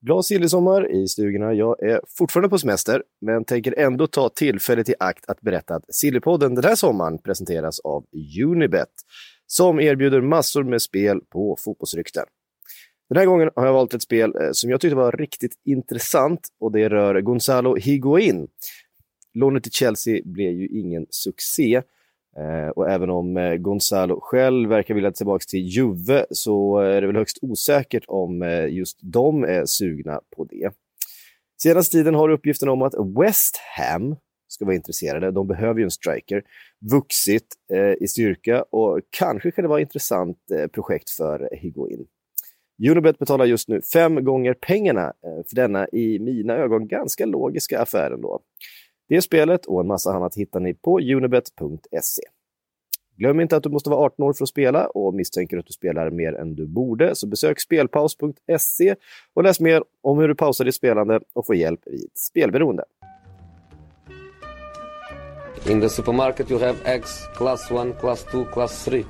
Glad sillesommar i stugorna. Jag är fortfarande på semester, men tänker ändå ta tillfället i akt att berätta att Sillypodden den här sommaren presenteras av Unibet, som erbjuder massor med spel på fotbollsrykten. Den här gången har jag valt ett spel eh, som jag tyckte var riktigt intressant och det rör Gonzalo Higuain. Lånet till Chelsea blev ju ingen succé, Eh, och även om eh, Gonzalo själv verkar vilja tillbaka till Juve så eh, är det väl högst osäkert om just de är sugna på det. Senaste tiden har uppgiften om att West Ham ska vara intresserade, de behöver ju en striker, vuxit i styrka och kanske kan det vara ett intressant projekt för Higuain. Unibet betalar just nu fem gånger pengarna för denna i mina ögon ganska logiska affär ändå. Det spelet och en massa annat hittar ni på unibet.se. Glöm inte att du måste vara 18 år för att spela och misstänker att du spelar mer än du borde så besök spelpaus.se och läs mer om hur du pausar ditt spelande och får hjälp vid spelberoende. In the supermarket you have eggs class 1, class 2, class 3.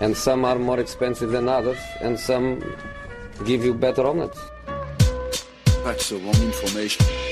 And some are more expensive than others and some give you better omelets. That's the wrong information.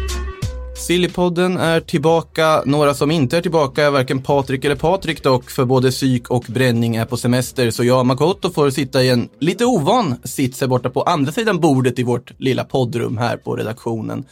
Sillypodden är tillbaka. Några som inte är tillbaka är varken Patrik eller Patrik dock, för både psyk och bränning är på semester. Så jag och Makoto får sitta i en lite ovan sits här borta på andra sidan bordet i vårt lilla poddrum här på redaktionen.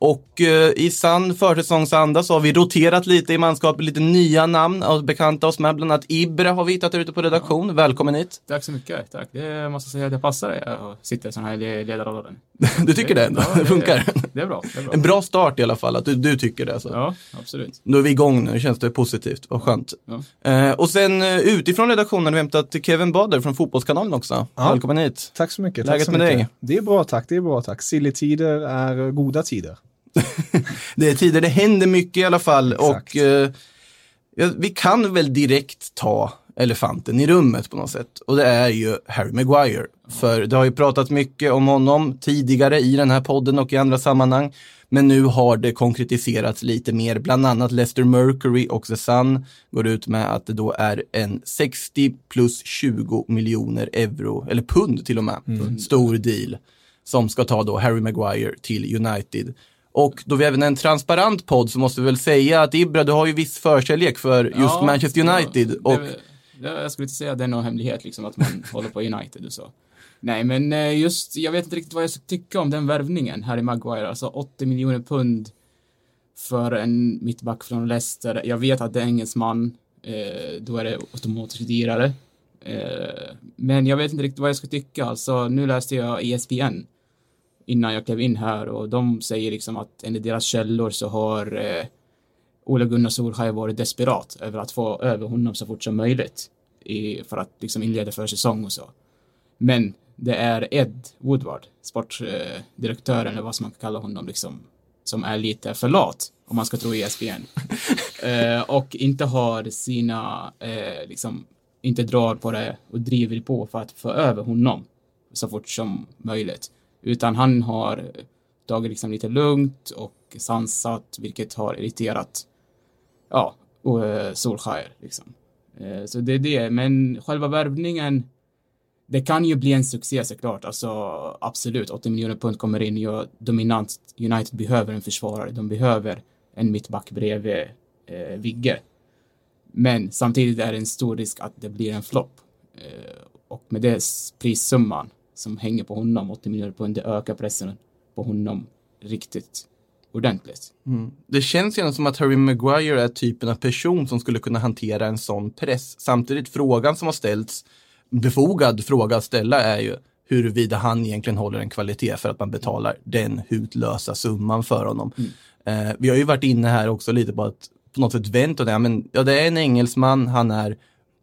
Och eh, i sann försäsongsanda så har vi roterat lite i manskapet, lite nya namn och bekanta oss med. Bland annat Ibra har vi hittat ute på redaktion. Välkommen hit. Tack så mycket. Tack. Det måste jag säga att det passar dig att sitta i sån här le- ledarrollen. Du tycker det? ändå? Ja, det funkar? Det är bra. Det är bra. En bra start i alla fall, att du, du tycker det. Så. Ja, absolut. Då är vi igång nu, känns det positivt. Vad skönt. Ja. Eh, och sen eh, utifrån redaktionen har vi hämtat Kevin Bader från Fotbollskanalen också. Ja. Välkommen hit. Tack så mycket. Läget tack så med mycket. dig? Det är bra tack, det är bra tack. Silly-tider är goda tider. Det är tider det händer mycket i alla fall. Exakt. Och eh, vi kan väl direkt ta elefanten i rummet på något sätt. Och det är ju Harry Maguire. För det har ju pratat mycket om honom tidigare i den här podden och i andra sammanhang. Men nu har det konkretiserats lite mer. Bland annat Leicester Mercury och The Sun går ut med att det då är en 60 plus 20 miljoner euro, eller pund till och med, stor deal som ska ta då Harry Maguire till United. Och då vi även är en transparent podd så måste vi väl säga att Ibra, du har ju viss förkärlek för just Ja, Manchester United. ja, och det, det, jag skulle inte säga att det är någon hemlighet liksom att man håller på United och så. Nej, men eh, just, jag vet inte riktigt vad jag ska tycka om den värvningen, Harry Maguire. Alltså 80 miljoner pund för en mittback från Leicester. Jag vet att det är engelsman, eh, då är det automatiskt dyrare. Eh, men jag vet inte riktigt vad jag ska tycka. Alltså, nu läste jag ESPN innan jag klev in här och de säger liksom att enligt deras källor så har eh, Ole Gunnar Solskjaer varit desperat över att få över honom så fort som möjligt i, för att liksom inleda försäsong och så. Men det är Ed Woodward, sportdirektören eller vad som man kan kalla honom, liksom, som är lite för lat om man ska tro ESPN. eh, och inte har sina, eh, liksom, inte drar på det och driver på för att få över honom så fort som möjligt. Utan han har tagit liksom lite lugnt och sansat, vilket har irriterat ja, och, eh, Solskjaer. Liksom. Eh, så det är det, men själva värvningen, det kan ju bli en succé såklart. Alltså absolut, 80 miljoner pund kommer in. Ja, dominant United behöver en försvarare. De behöver en mittback bredvid eh, Vigge. Men samtidigt är det en stor risk att det blir en flopp. Eh, och med det prissumman som hänger på honom, 80 miljoner pund, det ökar pressen på honom riktigt ordentligt. Det känns ju som att Harry Maguire är typen av person som skulle kunna hantera en sån press. Samtidigt frågan som har ställts, befogad fråga att ställa är ju huruvida han egentligen håller en kvalitet för att man betalar den hutlösa summan för honom. Eh, vi har ju varit inne här också lite på att på något sätt vänt och det, men ja, det är en engelsman, han är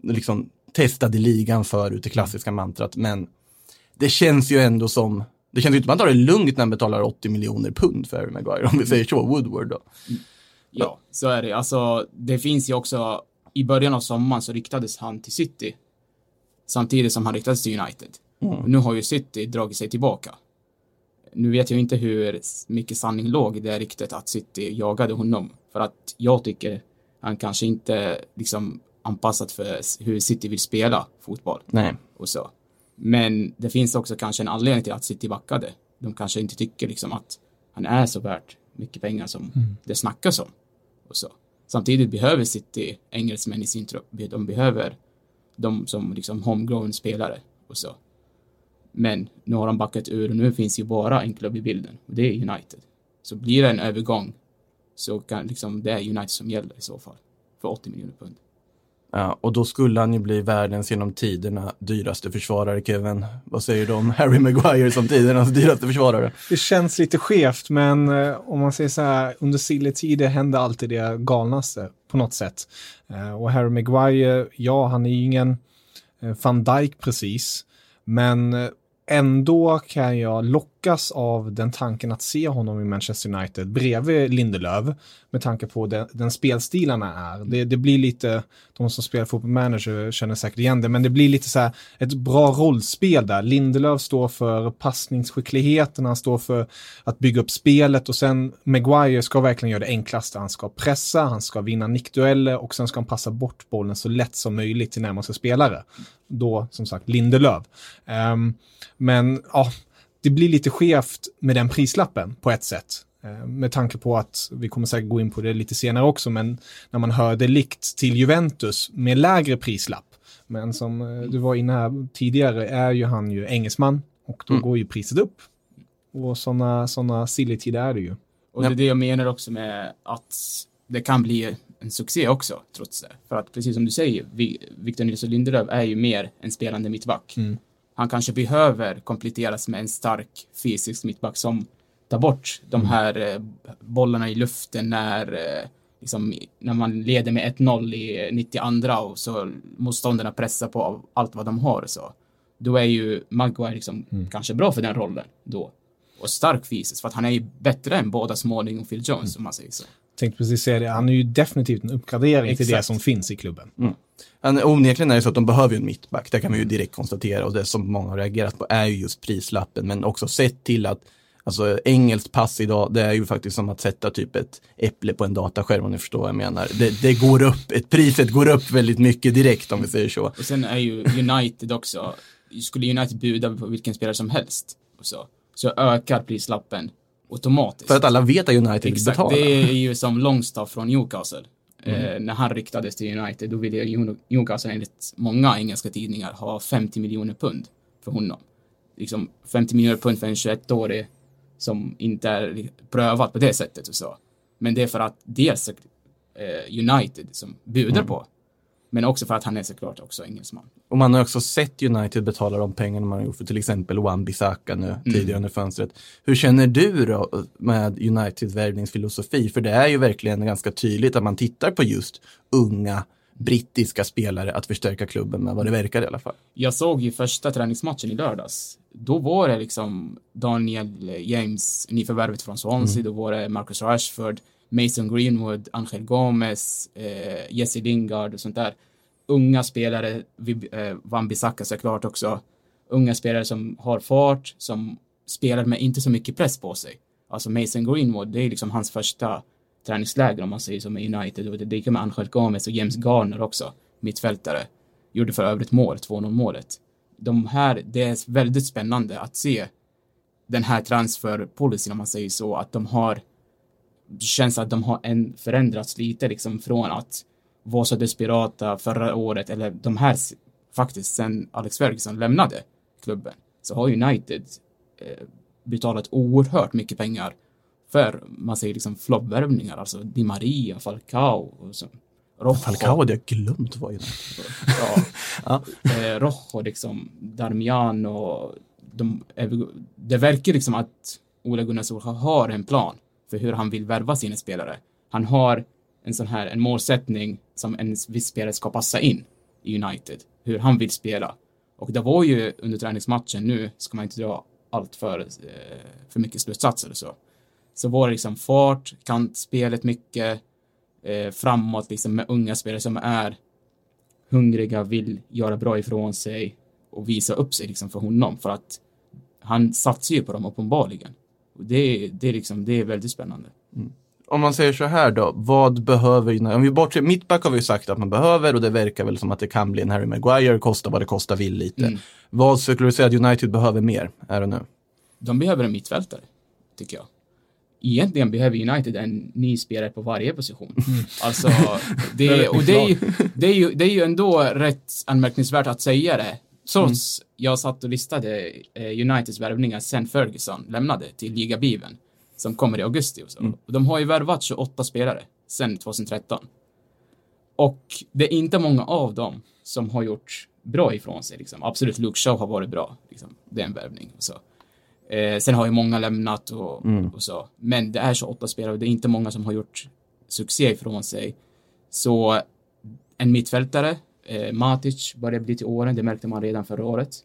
liksom testad i ligan förut, det klassiska mantrat, men det känns ju ändå som det känns ju inte som att man tar det lugnt när man betalar 80 miljoner pund för Harry Maguire, om vi säger så, Woodward då. Ja, så är det. Alltså, det finns ju också, i början av sommaren så riktades han till City. Samtidigt som han riktades till United. Mm. Nu har ju City dragit sig tillbaka. Nu vet jag inte hur mycket sanning låg i det ryktet att City jagade honom. För att jag tycker han kanske inte liksom anpassat för hur City vill spela fotboll Nej. och så. Men det finns också kanske en anledning till att City backade. De kanske inte tycker liksom att han är så värt mycket pengar som det snackas om. Och så. Samtidigt behöver City engelsmän i sin trupp. De behöver de som liksom homegrown spelare och så. Men nu har de backat ur och nu finns ju bara en klubb i bilden och det är United. Så blir det en övergång så kan liksom det är United som gäller i så fall. För 80 miljoner pund. Ja, och då skulle han ju bli världens genom tiderna dyraste försvarare, Kevin. Vad säger du om Harry Maguire som tidernas dyraste försvarare? Det känns lite skevt, men eh, om man säger så här, under Silly-tider hände alltid det galnaste på något sätt. Eh, och Harry Maguire, ja, han är ju ingen eh, van Dijk precis, men ändå kan jag locka lockas av den tanken att se honom i Manchester United bredvid Lindelöf med tanke på den, den spelstilarna är. Det, det blir lite, de som spelar fotboll manager känner säkert igen det, men det blir lite så här ett bra rollspel där. Lindelöf står för passningsskickligheten, han står för att bygga upp spelet och sen Maguire ska verkligen göra det enklaste. Han ska pressa, han ska vinna nickdueller och sen ska han passa bort bollen så lätt som möjligt till närmaste spelare. Då, som sagt, Lindelöf. Um, men ja, det blir lite skevt med den prislappen på ett sätt. Eh, Med tanke på att, vi kommer säkert gå in på det lite senare också, men när man hör det likt till Juventus med lägre prislapp. Men som eh, du var inne här tidigare är ju han ju engelsman och då Mm. går ju priset upp. Och sådana såna silly-tider är det ju. Och det är det jag menar också med att det kan bli en succé också, trots det. För att precis som du säger, Vi- Victor Nilsson Lindelöf är ju mer en spelande mittback. Mm. Han kanske behöver kompletteras med en stark fysisk mittback som tar bort de Mm. här eh, bollarna i luften när, eh, liksom, när man leder med 1-0 i 92 och så motståndarna pressar på allt vad de har så. Då är ju Maguire liksom Mm. kanske bra för den rollen då. Och stark fysiskt, för att han är ju bättre än båda Smalling och Phil Jones, om man säger så. Tänkte precis säga det, han är ju definitivt en uppgradering till det Exakt. som finns i klubben. Han, onekligen är det så att de behöver ju en mittback, det kan vi ju direkt konstatera och det som många har reagerat på är ju just prislappen, men också sett till att Alltså engelskt pass idag, det är ju faktiskt som att sätta typ ett äpple på en dataskärm om ni förstår vad jag menar. Det, det går upp, ett, priset går upp väldigt mycket direkt om vi säger så. Och sen är ju United också, skulle United bjuda på vilken spelare som helst, och så, så ökar prislappen automatiskt. För att alla vet att United Exakt, betala. det är ju som Longstaff från Newcastle. Eh, när han riktades till United, då ville Newcastle enligt många engelska tidningar ha 50 miljoner pund för honom. Liksom 50 miljoner pund för en 21-årig som inte är prövad på det sättet och så. Men det är för att dels eh, United som bjuder på, men också för att han är såklart också engelsman. Och man har också sett United betala de pengarna man har gjort för till exempel Wan Bissaka nu tidigare under fönstret. Hur känner du då med Uniteds värvningsfilosofi? För det är ju verkligen ganska tydligt att man tittar på just unga brittiska spelare att förstärka klubben med, vad det verkar i alla fall. Jag såg ju första träningsmatchen i lördags. Då var det liksom Daniel James, nyförvärvet från Swansea, då var det Marcus Rashford, Mason Greenwood, Angel Gomez, eh, Jesse Lingard och sånt där. Unga spelare, eh, Van Bissaka såklart också. Unga spelare som har fart, som spelar med inte så mycket press på sig. Alltså Mason Greenwood, det är liksom hans första träningsläger om man säger så med United och det gick med Angel Gomez och James Garner också, mittfältare. Gjorde för övrigt mål, 2-0 målet. De här, det är väldigt spännande att se den här transferpolicyn om man säger så, att de har det känns att de har en, förändrats lite liksom från att vara så desperata förra året, eller de här faktiskt sen Alex Ferguson lämnade klubben, så har United eh, betalat oerhört mycket pengar för, man säger liksom floppvärvningar, alltså Di Maria, Falcao och så. Rojo. Falcao hade jag glömt var United. Ja. Ja. Eh, Rojo, liksom, Darmian och de, det verkar liksom att Ole Gunnar Solskjaer har en plan för hur han vill värva sina spelare. Han har en sån här, en målsättning som en viss spelare ska passa in i United, hur han vill spela. Och det var ju under träningsmatchen nu, ska man inte dra allt för, eh, för mycket slutsatser och så. Så var det liksom fart, kantspelet mycket, eh, framåt liksom med unga spelare som är hungriga, vill göra bra ifrån sig och visa upp sig liksom för honom för att han satsar ju på dem uppenbarligen. Och det, det, är liksom, det är väldigt spännande. Om man säger så här då, vad behöver United? Om vi bortser, mittback har vi sagt att man behöver och det verkar väl som att det kan bli en Harry Maguire, kosta vad det kostar vill lite. Mm. Vad skulle du säga att United behöver mer, är det nu? De behöver en mittfältare, tycker jag. Egentligen behöver United en ny spelare på varje position. Alltså, det, och det är, ju, det, är ju, det är ju ändå rätt anmärkningsvärt att säga det. Trots jag satt och listade eh, Uniteds värvningar sen Ferguson lämnade till ligabiven som kommer i augusti och så. Och de har ju värvat 28 spelare sen 2013. Och det är inte många av dem som har gjort bra ifrån sig. Liksom. Absolut, Luke Shaw har varit bra. Liksom. Det är en värvning. Och så. Eh, sen har ju många lämnat och, och så. Men det är 28 spelare och det är inte många som har gjort succé ifrån sig. Så en mittfältare, eh, Matic, börjar bli till åren. Det märkte man redan förra året.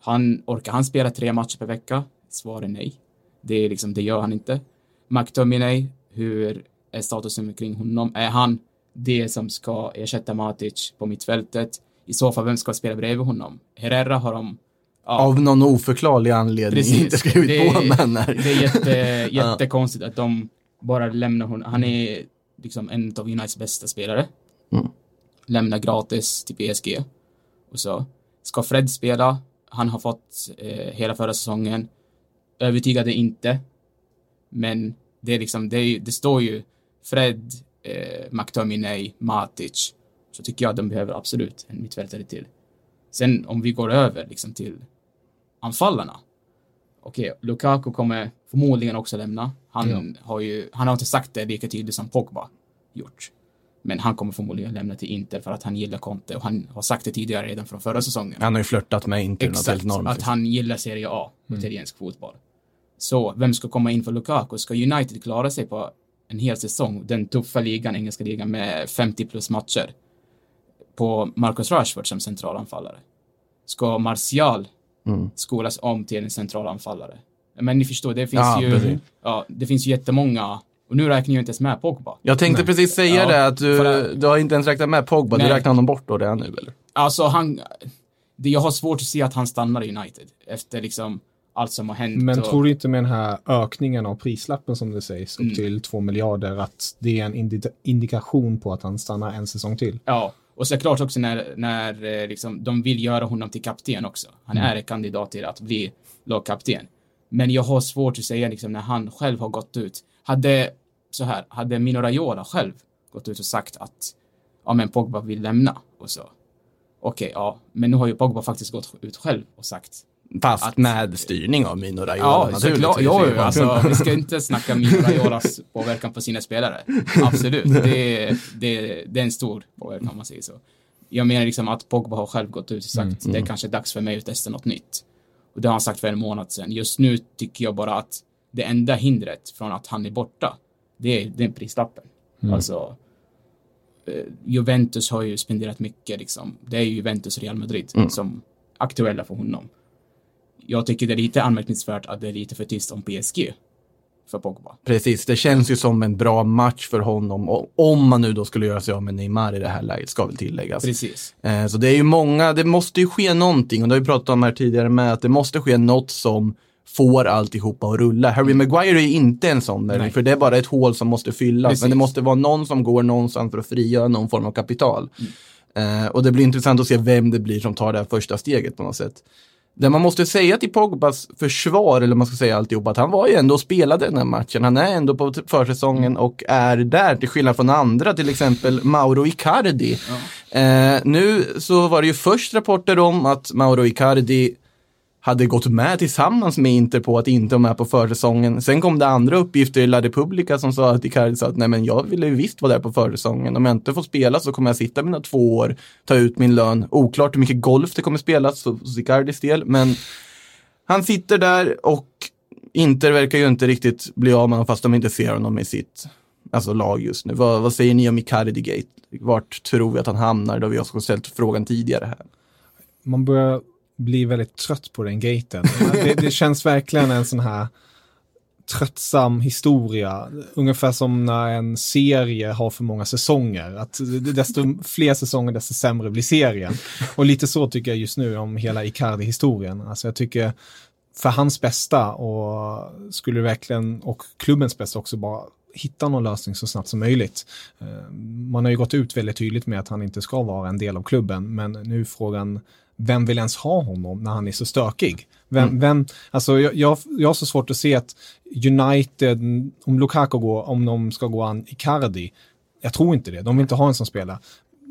Han, orkar han spela tre matcher per vecka? Svar är nej. Det, är liksom, det gör han inte. McTominay, hur är statusen kring honom? Är han det som ska ersätta Matic på mittfältet? I så fall, vem ska spela bredvid honom? Herrera har de... ja, Av någon oförklarlig anledning inte skrivit det, på, men det är jätte, jättekonstigt att de bara lämnar honom. Han är liksom en av Uniteds bästa spelare. Mm. Lämnar gratis till PSG. Och så. Ska Fred spela? Han har fått eh, hela förra säsongen. Övertygade inte. Men det är liksom, det, är, det står ju Fred, eh, McTominay, Matic. Så tycker jag att de behöver absolut en mittfältare till. Sen om vi går över liksom till anfallarna. Okej, Lukaku kommer förmodligen också lämna. Han, har ju, han har inte sagt det lika tydligt som Pogba gjort. Men han kommer förmodligen lämna till Inter för att han gillar Conte och han har sagt det tidigare redan från förra säsongen. Han har ju flörtat med Inter något helt Exakt, enormt. att han gillar Serie A, italiensk fotboll. Så vem ska komma in för Lukaku? Ska United klara sig på en hel säsong, den tuffa ligan, engelska ligan med 50 plus matcher, på Marcus Rashford som centralanfallare? Ska Martial Mm. skolas om till en centralanfallare? Men ni förstår, det finns Ja, ju, precis. ja, det finns ju jättemånga, och nu räknar jag inte ens med Pogba. Jag tänkte precis säga Ja, det, att du, för du har inte ens räknat med Pogba, du Nej. räknar honom bort då redan nu eller? Alltså han, det, jag har svårt att se att han stannar i United efter liksom allt som har hänt. Men och, tror du inte med den här ökningen av prislappen som det sägs, upp Mm. till 2 miljarder, att det är en indi- indikation på att han stannar en säsong till? Ja, och såklart också när, när eh, liksom, de vill göra honom till kapten också. Han är en kandidat till att bli lagkapten. Men jag har svårt att säga liksom, när han själv har gått ut. Hade, så här, hade Mino Raiola själv gått ut och sagt att ja, men Pogba vill lämna och så. Okej, ja, men nu har ju Pogba faktiskt gått ut själv och sagt Fast Att- med styrning av Mino Raiola Ja, naturligtvis. såklart. Jo, alltså, vi ska inte snacka Mino Raiolas påverkan på sina spelare. Absolut. Det, är- det, det är en stor påverkan om man säger så. Jag menar liksom att Pogba har själv gått ut och sagt det är kanske dags för mig att testa något nytt. Och det har han sagt för en månad sedan. Just nu tycker jag bara att det enda hindret från att han är borta, det är den prislappen. Alltså, eh, Juventus har ju spenderat mycket liksom. Det är ju Juventus och Real Madrid som aktuella för honom. Jag tycker det är lite anmärkningsvärt att det är lite för tyst om PSG för Pogba. Precis, det känns ju som en bra match för honom. Och om man nu då skulle göra sig av med Neymar i det här läget, ska väl tilläggas. Precis. Eh, Så det är ju många, det måste ju ske någonting och det har vi pratat om här tidigare med att det måste ske något som får alltihopa att rulla. Harry Maguire är inte en sån där, för det är bara ett hål som måste fyllas. Precis. Men det måste vara någon som går någonstans för att frigöra någon form av kapital. Mm. Eh, och det blir intressant att se vem det blir som tar det här första steget på något sätt. Det man måste säga till Pogbas försvar, eller man ska säga alltihop, att han var ju ändå och spelade den här matchen. Han är ändå på försäsongen och är där, till skillnad från andra, till exempel Mauro Icardi. Eh, nu så var det ju först rapporter om att Mauro Icardi hade gått med tillsammans med Inter på att inte vara med på försäsongen. Sen kom det andra uppgifter i La Repubblica som sa att Icardi sa att nej men jag ville ju visst vara där på försäsongen. Om jag inte får spela så kommer jag sitta mina två år, ta ut min lön. Oklart hur mycket golf det kommer spelas för- hos Icardis del, men han sitter där och Inter verkar ju inte riktigt bli av med honom fast de inte ser honom i sitt alltså, lag just nu. Vad, vad säger ni om Icardi Gate? Vart tror vi att han hamnar? Då vi har ställt frågan tidigare här. Man börjar blir väldigt trött på den gaten. Det, det känns verkligen en sån här tröttsam historia. Ungefär som när en serie har för många säsonger. Att desto fler säsonger, desto sämre blir serien. Och lite så tycker jag just nu om hela Icardi-historien. Alltså jag tycker för hans bästa och skulle verkligen, och klubbens bästa också, bara hitta någon lösning så snabbt som möjligt. Eh, man har ju gått ut väldigt tydligt med att han inte ska vara en del av klubben, men nu är frågan vem vill ens ha honom när han är så stökig? Vem, vem, alltså jag, jag, jag har så svårt att se att United, om Lukaku går, om de ska gå an Icardi, jag tror inte det, de vill inte ha en som spelar.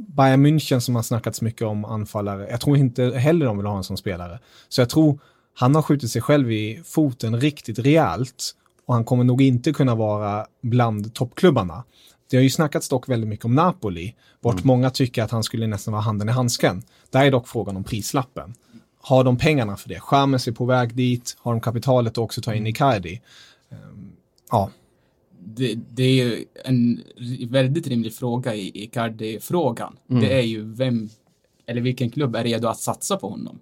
Bayern München som har snackats mycket om anfallare, jag tror inte heller de vill ha en som spelare. Så jag tror han har skjutit sig själv i foten riktigt rejält och han kommer nog inte kunna vara bland toppklubbarna. Det har ju snackats dock väldigt mycket om Napoli, vart många tycker att han skulle nästan vara handen i handsken. Där är dock frågan om prislappen. Har de pengarna för det? Chamez är på väg dit, har de kapitalet att också ta in Icardi? Ehm, Ja, det, det är ju en väldigt rimlig fråga i Icardi-frågan. Det är ju vem, eller vilken klubb är redo att satsa på honom?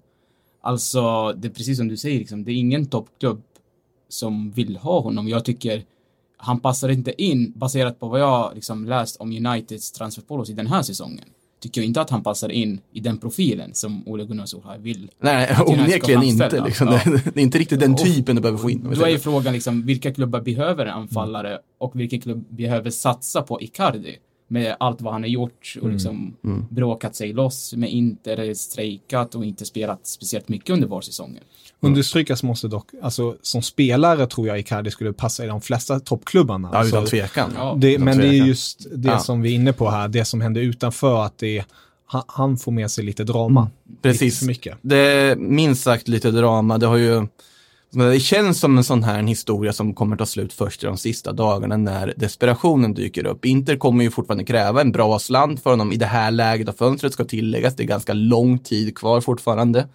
Alltså, det är precis som du säger, liksom, det är ingen toppklubb som vill ha honom. Jag tycker han passar inte in, baserat på vad jag liksom läst om Uniteds transferpolicy den här säsongen. Tycker jag inte att han passar in i den profilen som Ole Gunnar Solskjaer vill. Nej, onekligen inte. Liksom. Ja. Det, är inte riktigt den Och- typen du behöver få in. Då är ju frågan liksom, vilka klubbar behöver en anfallare och vilken klubb behöver satsa på Icardi? Med allt vad han har gjort och liksom bråkat sig loss med Inter, strejkat och inte spelat speciellt mycket under vårsäsongen. understrykas måste dock, alltså som spelare tror jag Icardi skulle passa i de flesta toppklubbarna. Ja, utan Alltså, tvekan. Ja. Det, Utan men det är tvekan. just det Ja. som vi är inne på här, det som händer utanför, att det är, han, får med sig lite drama. Mm. Precis. Lite för mycket. Det är minst sagt lite drama. Det har ju men det känns som en sån här en historia som kommer ta slut först i de sista dagarna när desperationen dyker upp. Inter kommer ju fortfarande kräva en bra slant för honom i det här läget av fönstret ska tilläggas. Det är ganska lång tid kvar fortfarande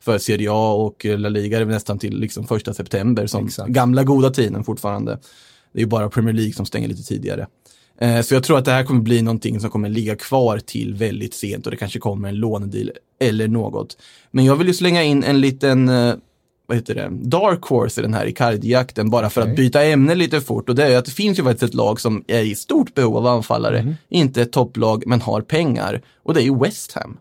för Serie A och La Liga. Det är nästan till liksom första september som Exakt. gamla goda tiden fortfarande. Det är ju bara Premier League som stänger lite tidigare. Eh, Så jag tror att det här kommer bli någonting som kommer ligga kvar till väldigt sent och det kanske kommer en lånedeal eller något. Men jag vill ju slänga in en liten, eh, vad heter det, dark horse i den här Icardi-jakten bara för Okej. att byta ämne lite fort och det är att det finns ju faktiskt ett lag som är i stort behov av anfallare, inte ett topplag men har pengar och det är ju West Ham.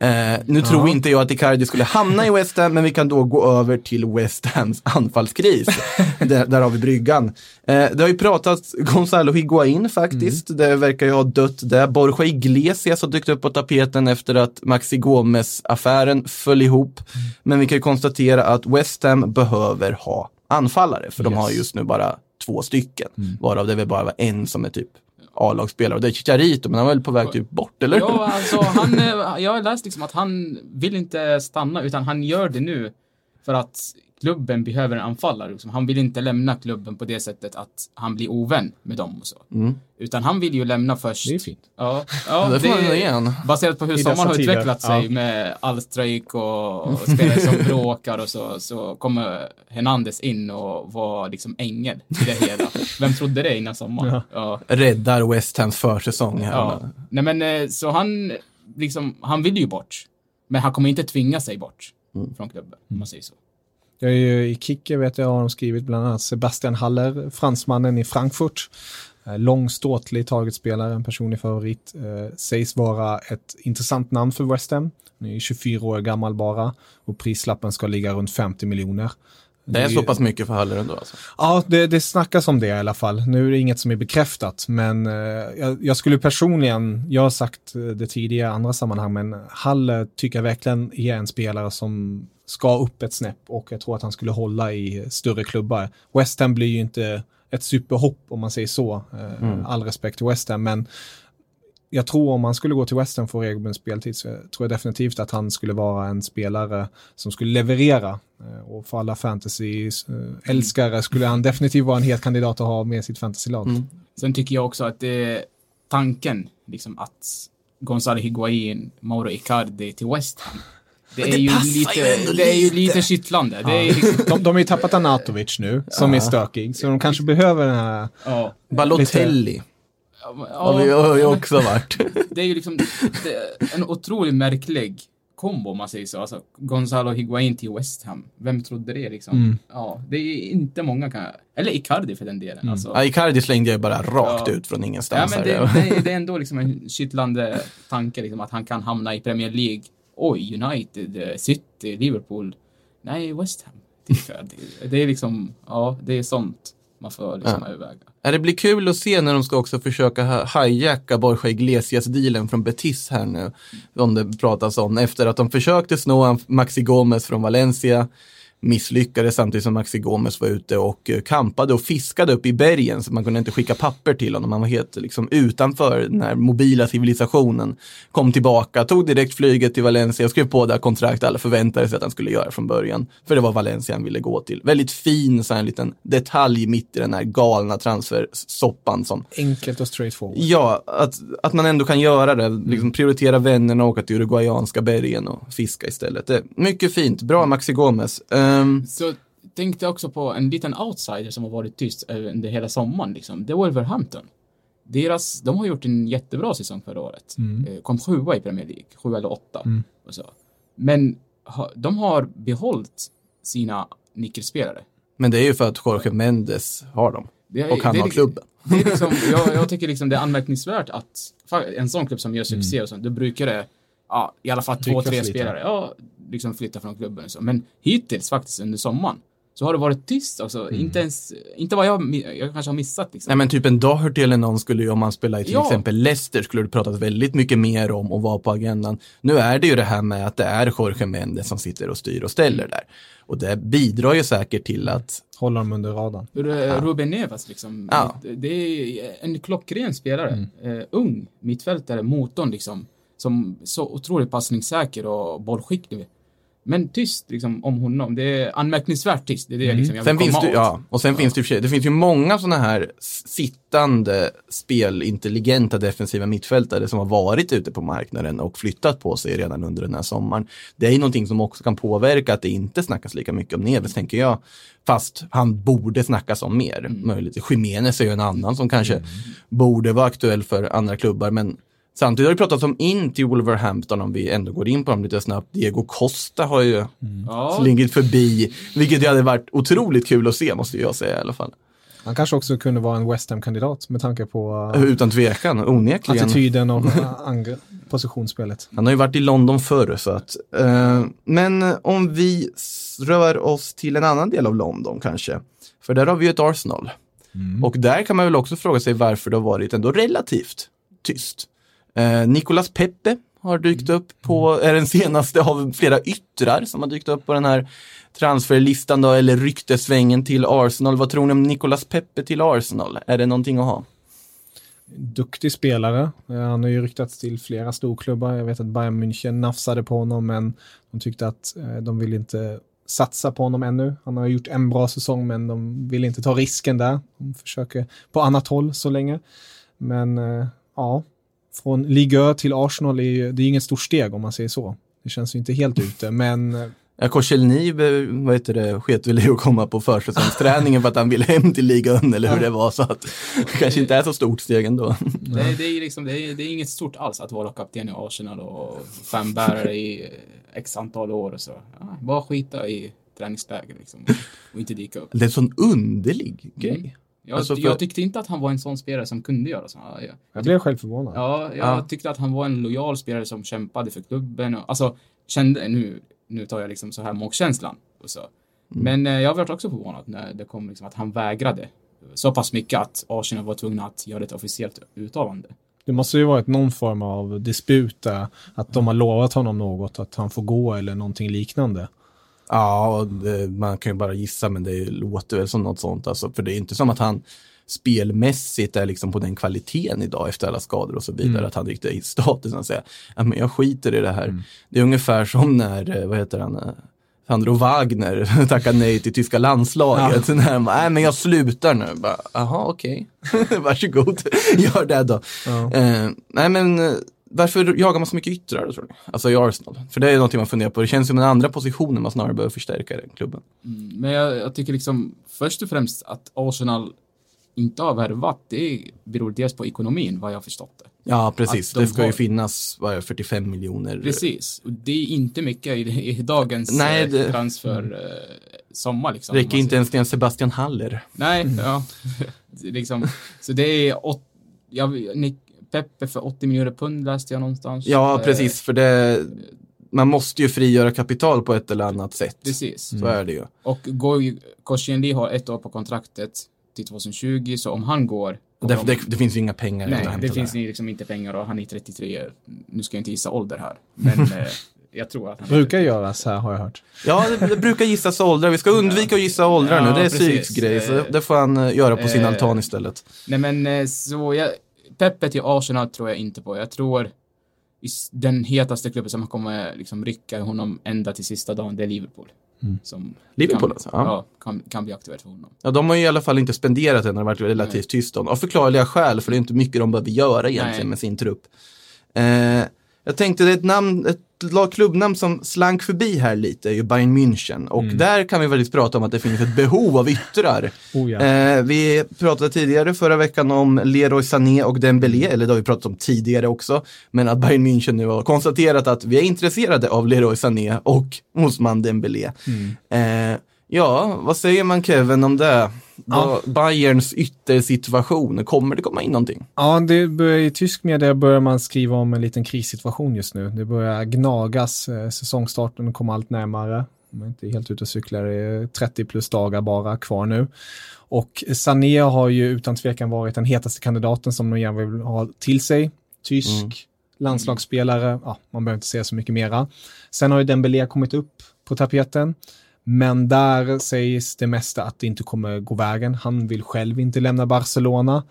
Eh, nu tror inte jag att Icardi skulle hamna i West Ham, men vi kan då gå över till West Hams anfallskris. där, där har vi bryggan. Eh, det har ju pratats Gonzalo Higuain faktiskt. Det verkar ju ha dött där. Borja Iglesias har dykt upp på tapeten efter att Maxi Gomes-affären föll ihop. Men vi kan ju konstatera att West Ham behöver ha anfallare, för de har just nu bara två stycken. Varav det väl bara var en som är typ A-lagsspelare och det är Chicharito, men han var väl på väg typ bort, eller? Ja, alltså han, eh, jag har läst liksom att han vill inte stanna utan han gör det nu för att klubben behöver en anfallare. Liksom. Han vill inte lämna klubben på det sättet att han blir ovän med dem och så. Utan han vill ju lämna först. Det är fint. Ja, ja det får man ge han. Baserat på hur sommaren har tider, utvecklat sig ja. med all strejk och, och spelare som bråkar och så, så kommer Hernandez in och var liksom ängel i det hela. Vem trodde det innan sommaren? Ja. Ja. Räddar West Hams försäsong här. Ja. Nej men eh, så han, liksom, han vill ju bort. Men han kommer inte tvinga sig bort från klubben, om man säger så. Jag är ju, I Kicke vet jag har de skrivit bland annat Sebastian Haller, fransmannen i Frankfurt. Eh, Lång, ståtlig targetspelare, en personlig favorit. Eh, sägs vara ett intressant namn för West Ham. Han är ju 24 år gammal bara och prislappen ska ligga runt 50 miljoner. Det är så pass mycket för Haller ändå alltså. Ja, det, det snackas om det i alla fall. Nu är det inget som är bekräftat, men eh, jag, jag skulle personligen, jag har sagt eh, det tidigare i andra sammanhang, men Halle tycker jag verkligen är en spelare som ska upp ett snäpp och jag tror att han skulle hålla i större klubbar. West Ham blir ju inte ett superhopp om man säger så. Eh, All respekt till West Ham, men jag tror om han skulle gå till West Ham för regelbunden speltid så tror jag definitivt att han skulle vara en spelare som skulle leverera. Eh, Och för alla fantasy-älskare skulle han definitivt vara en het kandidat att ha med sitt fantasylag. Sen tycker jag också att det är tanken, liksom att Gonzalo Higuain, Mauro Icardi till West Ham. Det är, ju lite, det är ju lite kittlande. Det är ju liksom, De, de har ju tappat Anatovic nu, som är stökig, så de kanske behöver den här... ja. Balotelli Ja, har vi har ju också varit. det är ju liksom det är en otroligt märklig kombo om man säger så. Alltså Gonzalo Higuain till West Ham. Vem trodde det liksom? Mm. Ja, det är inte många kan Eller Icardi för den delen. Alltså. Ja, Icardi slängde jag bara rakt Ja. ut från Ja, ingenstans. men här. det, det, det är ändå liksom en kittlande tanke liksom, att han kan hamna i Premier League. Oj, United, eh, City, Liverpool. Nej, West Ham. Det, är liksom, ja, det är sånt man får liksom Ja. överväga. Det blir kul att se när de ska också försöka hijacka Borja Iglesias-dealen från Betis här nu. Om det pratas om. Efter att de försökte han- Maxi Gomez från Valencia. Misslyckades samtidigt som Maxi Gomez var ute och eh, kampade och fiskade upp i bergen så man kunde inte skicka papper till honom. Han var helt liksom, utanför den här mobila civilisationen. Kom tillbaka, tog direkt flyget till Valencia och skrev på det här kontraktet alla förväntade sig att han skulle göra från början. För det var Valencia han ville gå till. Väldigt fin så här, en liten detalj mitt i den här galna transfersoppan som Enkelt och straightforward. Ja, att, att man ändå kan göra det. Liksom prioritera vännerna och åka till uruguayanska bergen och fiska istället. Det mycket fint. Bra Maxi Gomez. Ehm, Så tänkte jag också på en liten outsider som har varit tyst eh, under hela sommaren. Liksom. Det är Wolverhampton. Deras, de har gjort en jättebra säsong förra året. Eh, Kom sjua i Premier League, sju eller åtta. Och så. Men ha, de har behållit sina nyckelspelare. men det är ju för att Jorge Mendes har dem. Det är- Och han det är har liksom- klubben. Det är liksom, jag, jag tycker liksom det är anmärkningsvärt att en sån klubb som gör succé och sånt, då brukar det ja, i alla fall två, tre lite. spelare ja, liksom flytta från klubben så. Men hittills faktiskt under sommaren så har det varit tyst. Alltså, inte ens, inte vad jag, jag kanske har missat liksom. Nej men typ en Doherty eller någon skulle ju, om man spelar i till Ja. exempel Leicester, skulle det pratas väldigt mycket mer om och vara på agendan. Nu är det ju det här med att det är Jorge Mendes som sitter och styr och ställer där. Och det bidrar ju säkert till att Håller dem under radarn. Ru- Ruben Neves liksom. Ja. Det- är en klockren spelare. Eh, ung mittfältare, motorn liksom. Som så otroligt passningssäker och bollskicklig. Men tyst liksom om honom. Det är anmärkningsvärt tyst. Det är det liksom jag vill Sen finns åt. ja, och sen finns det sig, det finns ju många sådana här sittande spelintelligenta defensiva mittfältare som har varit ute på marknaden och flyttat på sig redan under den här sommaren. Det är ju någonting som också kan påverka att det inte snackas lika mycket om Neves, tänker jag. Fast han borde snackas om mer, möjligt. Jiménez är ju en annan som kanske borde vara aktuell för andra klubbar, men Samtidigt har det pratats om in till Wolverhampton om vi ändå går in på dem lite snabbt. Diego Costa har ju Ja, slingit förbi, vilket ju hade varit otroligt kul att se måste jag säga i alla fall. Han kanske också kunde vara en West Ham-kandidat med tanke på uh, Utan tvekan, onekligen. attityden och uh, positionsspelet. Han har ju varit i London förr så att. Eh, men om vi rör oss till en annan del av London kanske. För där har vi ju ett Arsenal. Och där kan man väl också fråga sig varför det har varit ändå relativt tyst. Eh, Nicolas Pepe har dykt upp på, är den senaste av flera yttrar som har dykt upp på den här transferlistan då, eller ryktesvängen till Arsenal. Vad tror ni om Nicolas Pepe till Arsenal? Är det någonting att ha? Duktig spelare. Eh, han har ju ryktats till flera storklubbar. Jag vet att Bayern München nafsade på honom, men de tyckte att eh, de vill inte satsa på honom ännu. Han har gjort en bra säsong, men de vill inte ta risken där. De försöker på annat håll så länge. Men eh, ja, från Ligue 1 till Arsenal är ju, det är inget stort steg om man säger så. Det känns ju inte helt ute, men Ja, Korselny, vad heter det, sket väl i att komma på försäsongsträningen för att han ville hem till ligan eller hur det var. Så att det kanske inte är så stort steg ändå. det, det, är liksom, det, är, det är inget stort alls att vara kapten i Arsenal och fanbärare i x antal år och så. Ja, bara skita i träningsläger liksom. Och inte dyka upp. Det är en sån underlig grej. Jag, Alltså, för- jag tyckte inte att han var en sån spelare som kunde göra så. Ja, jag blev själv förvånad. Ja, jag Ja. tyckte att han var en lojal spelare som kämpade för klubben. Och, alltså, kände, nu, nu tar jag liksom så här magkänslan. Och så. Men eh, jag var också förvånad när det kom liksom att han vägrade. Så pass mycket att Arsenal var tvungna att göra ett officiellt uttalande. Det måste ju varit någon form av disput där, att de har lovat honom något, att han får gå eller någonting liknande. Ja, det, man kan ju bara gissa men det låter väl som något sånt. Alltså, för det är inte som att han spelmässigt är liksom på den kvaliteten idag efter alla skador och så vidare. Att han riktigt är i statusen och säger, ja men jag skiter i det här. Det är ungefär som när, eh, vad heter han, eh, Sandro Wagner tackade nej till tyska landslaget. När han bara, nej men jag slutar nu. Bara, Jaha, okej. Varsågod, gör det då. Ja. Eh, nej men eh, varför jagar man så mycket yttrar tror du? Alltså i Arsenal. För det är någonting man funderar på. Det känns som en andra positionen man snarare behöver förstärka den klubben. Mm, Men jag, jag tycker liksom först och främst att Arsenal inte har värvat, det beror dels på ekonomin, vad jag förstått det. Ja, precis. De Det ska ju har- finnas, vad är det, 45 miljoner. Precis, och det är inte mycket i, i dagens Nej, Nej, det- transfer eh, sommar liksom. Räcker Man inte ens till en Sebastian Haller. Nej, ja. Det är liksom, så det är åt, jag, Nick, Peppe för 80 miljoner pund läste jag någonstans. Ja, Eh, precis. För det, man måste ju frigöra kapital på ett eller annat sätt. Precis. Så är det ju. Och Koscielny har ett år på kontraktet till 2020, så om han går... Det, det, de- det finns ju inga pengar Nej, det finns där. liksom inte pengar och han är 33. Nu ska jag inte gissa ålder här, men eh, jag tror att han Brukar göras här har jag hört. Ja, det, det brukar gissas åldrar. Vi ska undvika att gissa åldrar Ja, nu. Det är. Syks grej, så Eh, det får han göra på sin eh, altan istället. Nej men så jag, Peppe till Arsenal tror jag inte på. Jag tror den hetaste klubben som kommer liksom rycka honom ända till sista dagen, det är Liverpool. Som Liverpool kan, alltså? Ja. Ja, kan, kan bli aktuellt för honom. Ja, de har ju i alla fall inte spenderat det har varit relativt tyst om. Av förklarliga skäl, för det är inte mycket de behöver göra egentligen Nej. med sin trupp. Eh, jag tänkte det är ett namn, ett lag klubbnamn som slank förbi här lite, är ju Bayern München. Och där kan vi faktiskt prata om att det finns ett behov av yttrar. Oh, ja. Eh, vi pratade tidigare förra veckan om Leroy Sané och Dembélé, eller det har vi pratat om tidigare också. Men att Bayern München nu har konstaterat att vi är intresserade av Leroy Sané och Osman Dembélé. Eh, ja, vad säger man Kevin om det? Ja. Bayerns yttersituation, kommer det komma in någonting? Ja, det börjar, i tysk media börjar man skriva om en liten krissituation just nu. Det börjar gnagas, eh, säsongstarten kommer allt närmare. De är inte helt ute och cyklar, det är 30 plus dagar bara kvar nu. Och Sané har ju utan tvekan varit den hetaste kandidaten som de gärna vill ha till sig. Tysk landslagsspelare, ja, man behöver inte säga så mycket mera. Sen har ju Dembélé kommit upp på tapeten. Men där sägs det mesta att det inte kommer gå vägen. Han vill själv inte lämna Barcelona.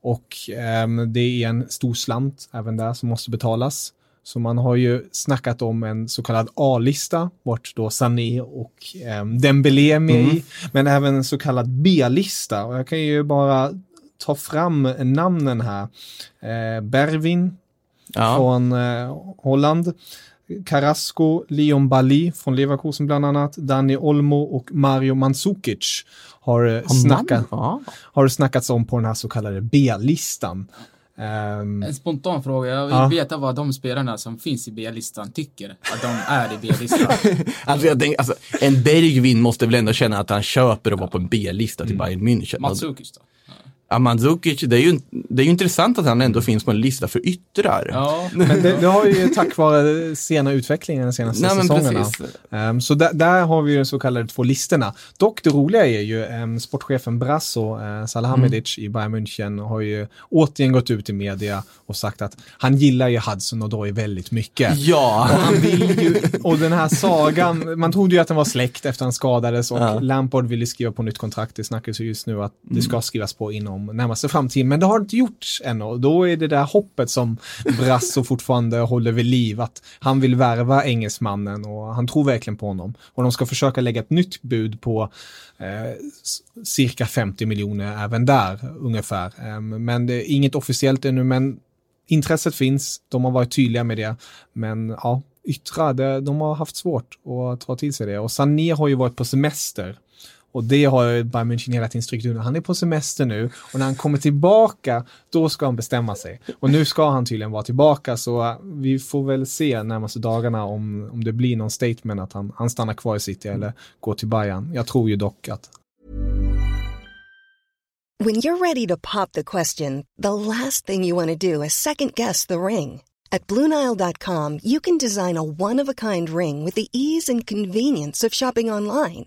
Och ehm, det är en stor slant även där som måste betalas. Så man har ju snackat om en så kallad A-lista, vart då Sané och um, Dembélé är med i, men även en så kallad B-lista. Och jag kan ju bara ta fram namnen här. Eh, Bervin Ja, från eh, Holland. Carrasco, Leon Bali från Leverkusen bland annat, Dani Olmo och Mario Mandzukic har, eh, snackat, ja. har snackats om på den här så kallade B-listan. Ehm, En spontan fråga, jag vill Ja. veta vad de spelarna som finns i B-listan tycker att de är i B-listan. Alltså, jag tänker, alltså, en Bergvin måste väl ändå känna att han köper att vara på en B-lista till Bayern München. Matsukic då? Ja, Mandzukic, det är, ju, det är ju intressant att han ändå finns på en lista för yttrar. Ja, men det, det har ju tack vare sena utvecklingen de senaste Nej, säsongerna. Ehm, så där, där har vi ju de så kallade två listorna. Dock det roliga är ju um, sportchefen Brasso uh, Salahamidic i Bayern München har ju återigen gått ut i media och sagt att han gillar ju Hudson och Odoi väldigt mycket. Ja, Och han vill ju, och den här sagan, man trodde ju att den var släkt efter han skadades och Ja. Lampard ville skriva på nytt kontrakt. Det snackas ju just nu att det ska skrivas på inom närmaste framtiden, men det har inte gjorts ännu. Och Då är det där hoppet som Brasso fortfarande håller vid liv, att han vill värva engelsmannen och han tror verkligen på honom. Och de ska försöka lägga ett nytt bud på eh, cirka 50 miljoner även där ungefär. Eh, men det är inget officiellt ännu, men intresset finns, de har varit tydliga med det. Men ja, yttra, det, de har haft svårt att ta till sig det. Och Sané har ju varit på semester. Och det har ju Bayern München hela tiden strykt under. Han är på semester nu och när han kommer tillbaka, då ska han bestämma sig. Och nu ska han tydligen vara tillbaka, så äh, vi får väl se närmaste dagarna om, om det blir någon statement att han, han stannar kvar i City eller går till Bayern. Jag tror ju dock att When you're ready to pop the question, the last thing you want to do is second guess the ring. At Bluenile.com, you can design a one of a kind ring with the ease and convenience of shopping online.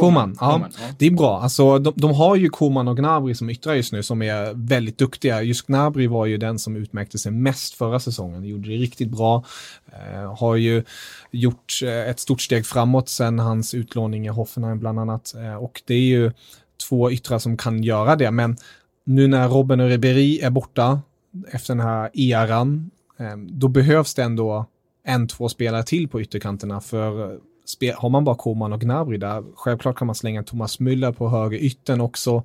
Koman, ja. Ja. Det är bra. Alltså, de, de har ju Koman och Gnabry som yttrar just nu som är väldigt duktiga. Just Gnabry var ju den som utmärkte sig mest förra säsongen. Gjorde det riktigt bra. Eh, har ju gjort eh, ett stort steg framåt sen hans utlåning i Hoffenheim bland annat. Eh, och det är ju två yttrar som kan göra det. Men nu när Robben och Ribéry är borta efter den här eran eh, då behövs det ändå en, två spelare till på ytterkanterna för har man bara Koman och Gnabry där, självklart kan man slänga Thomas Müller på höger ytten också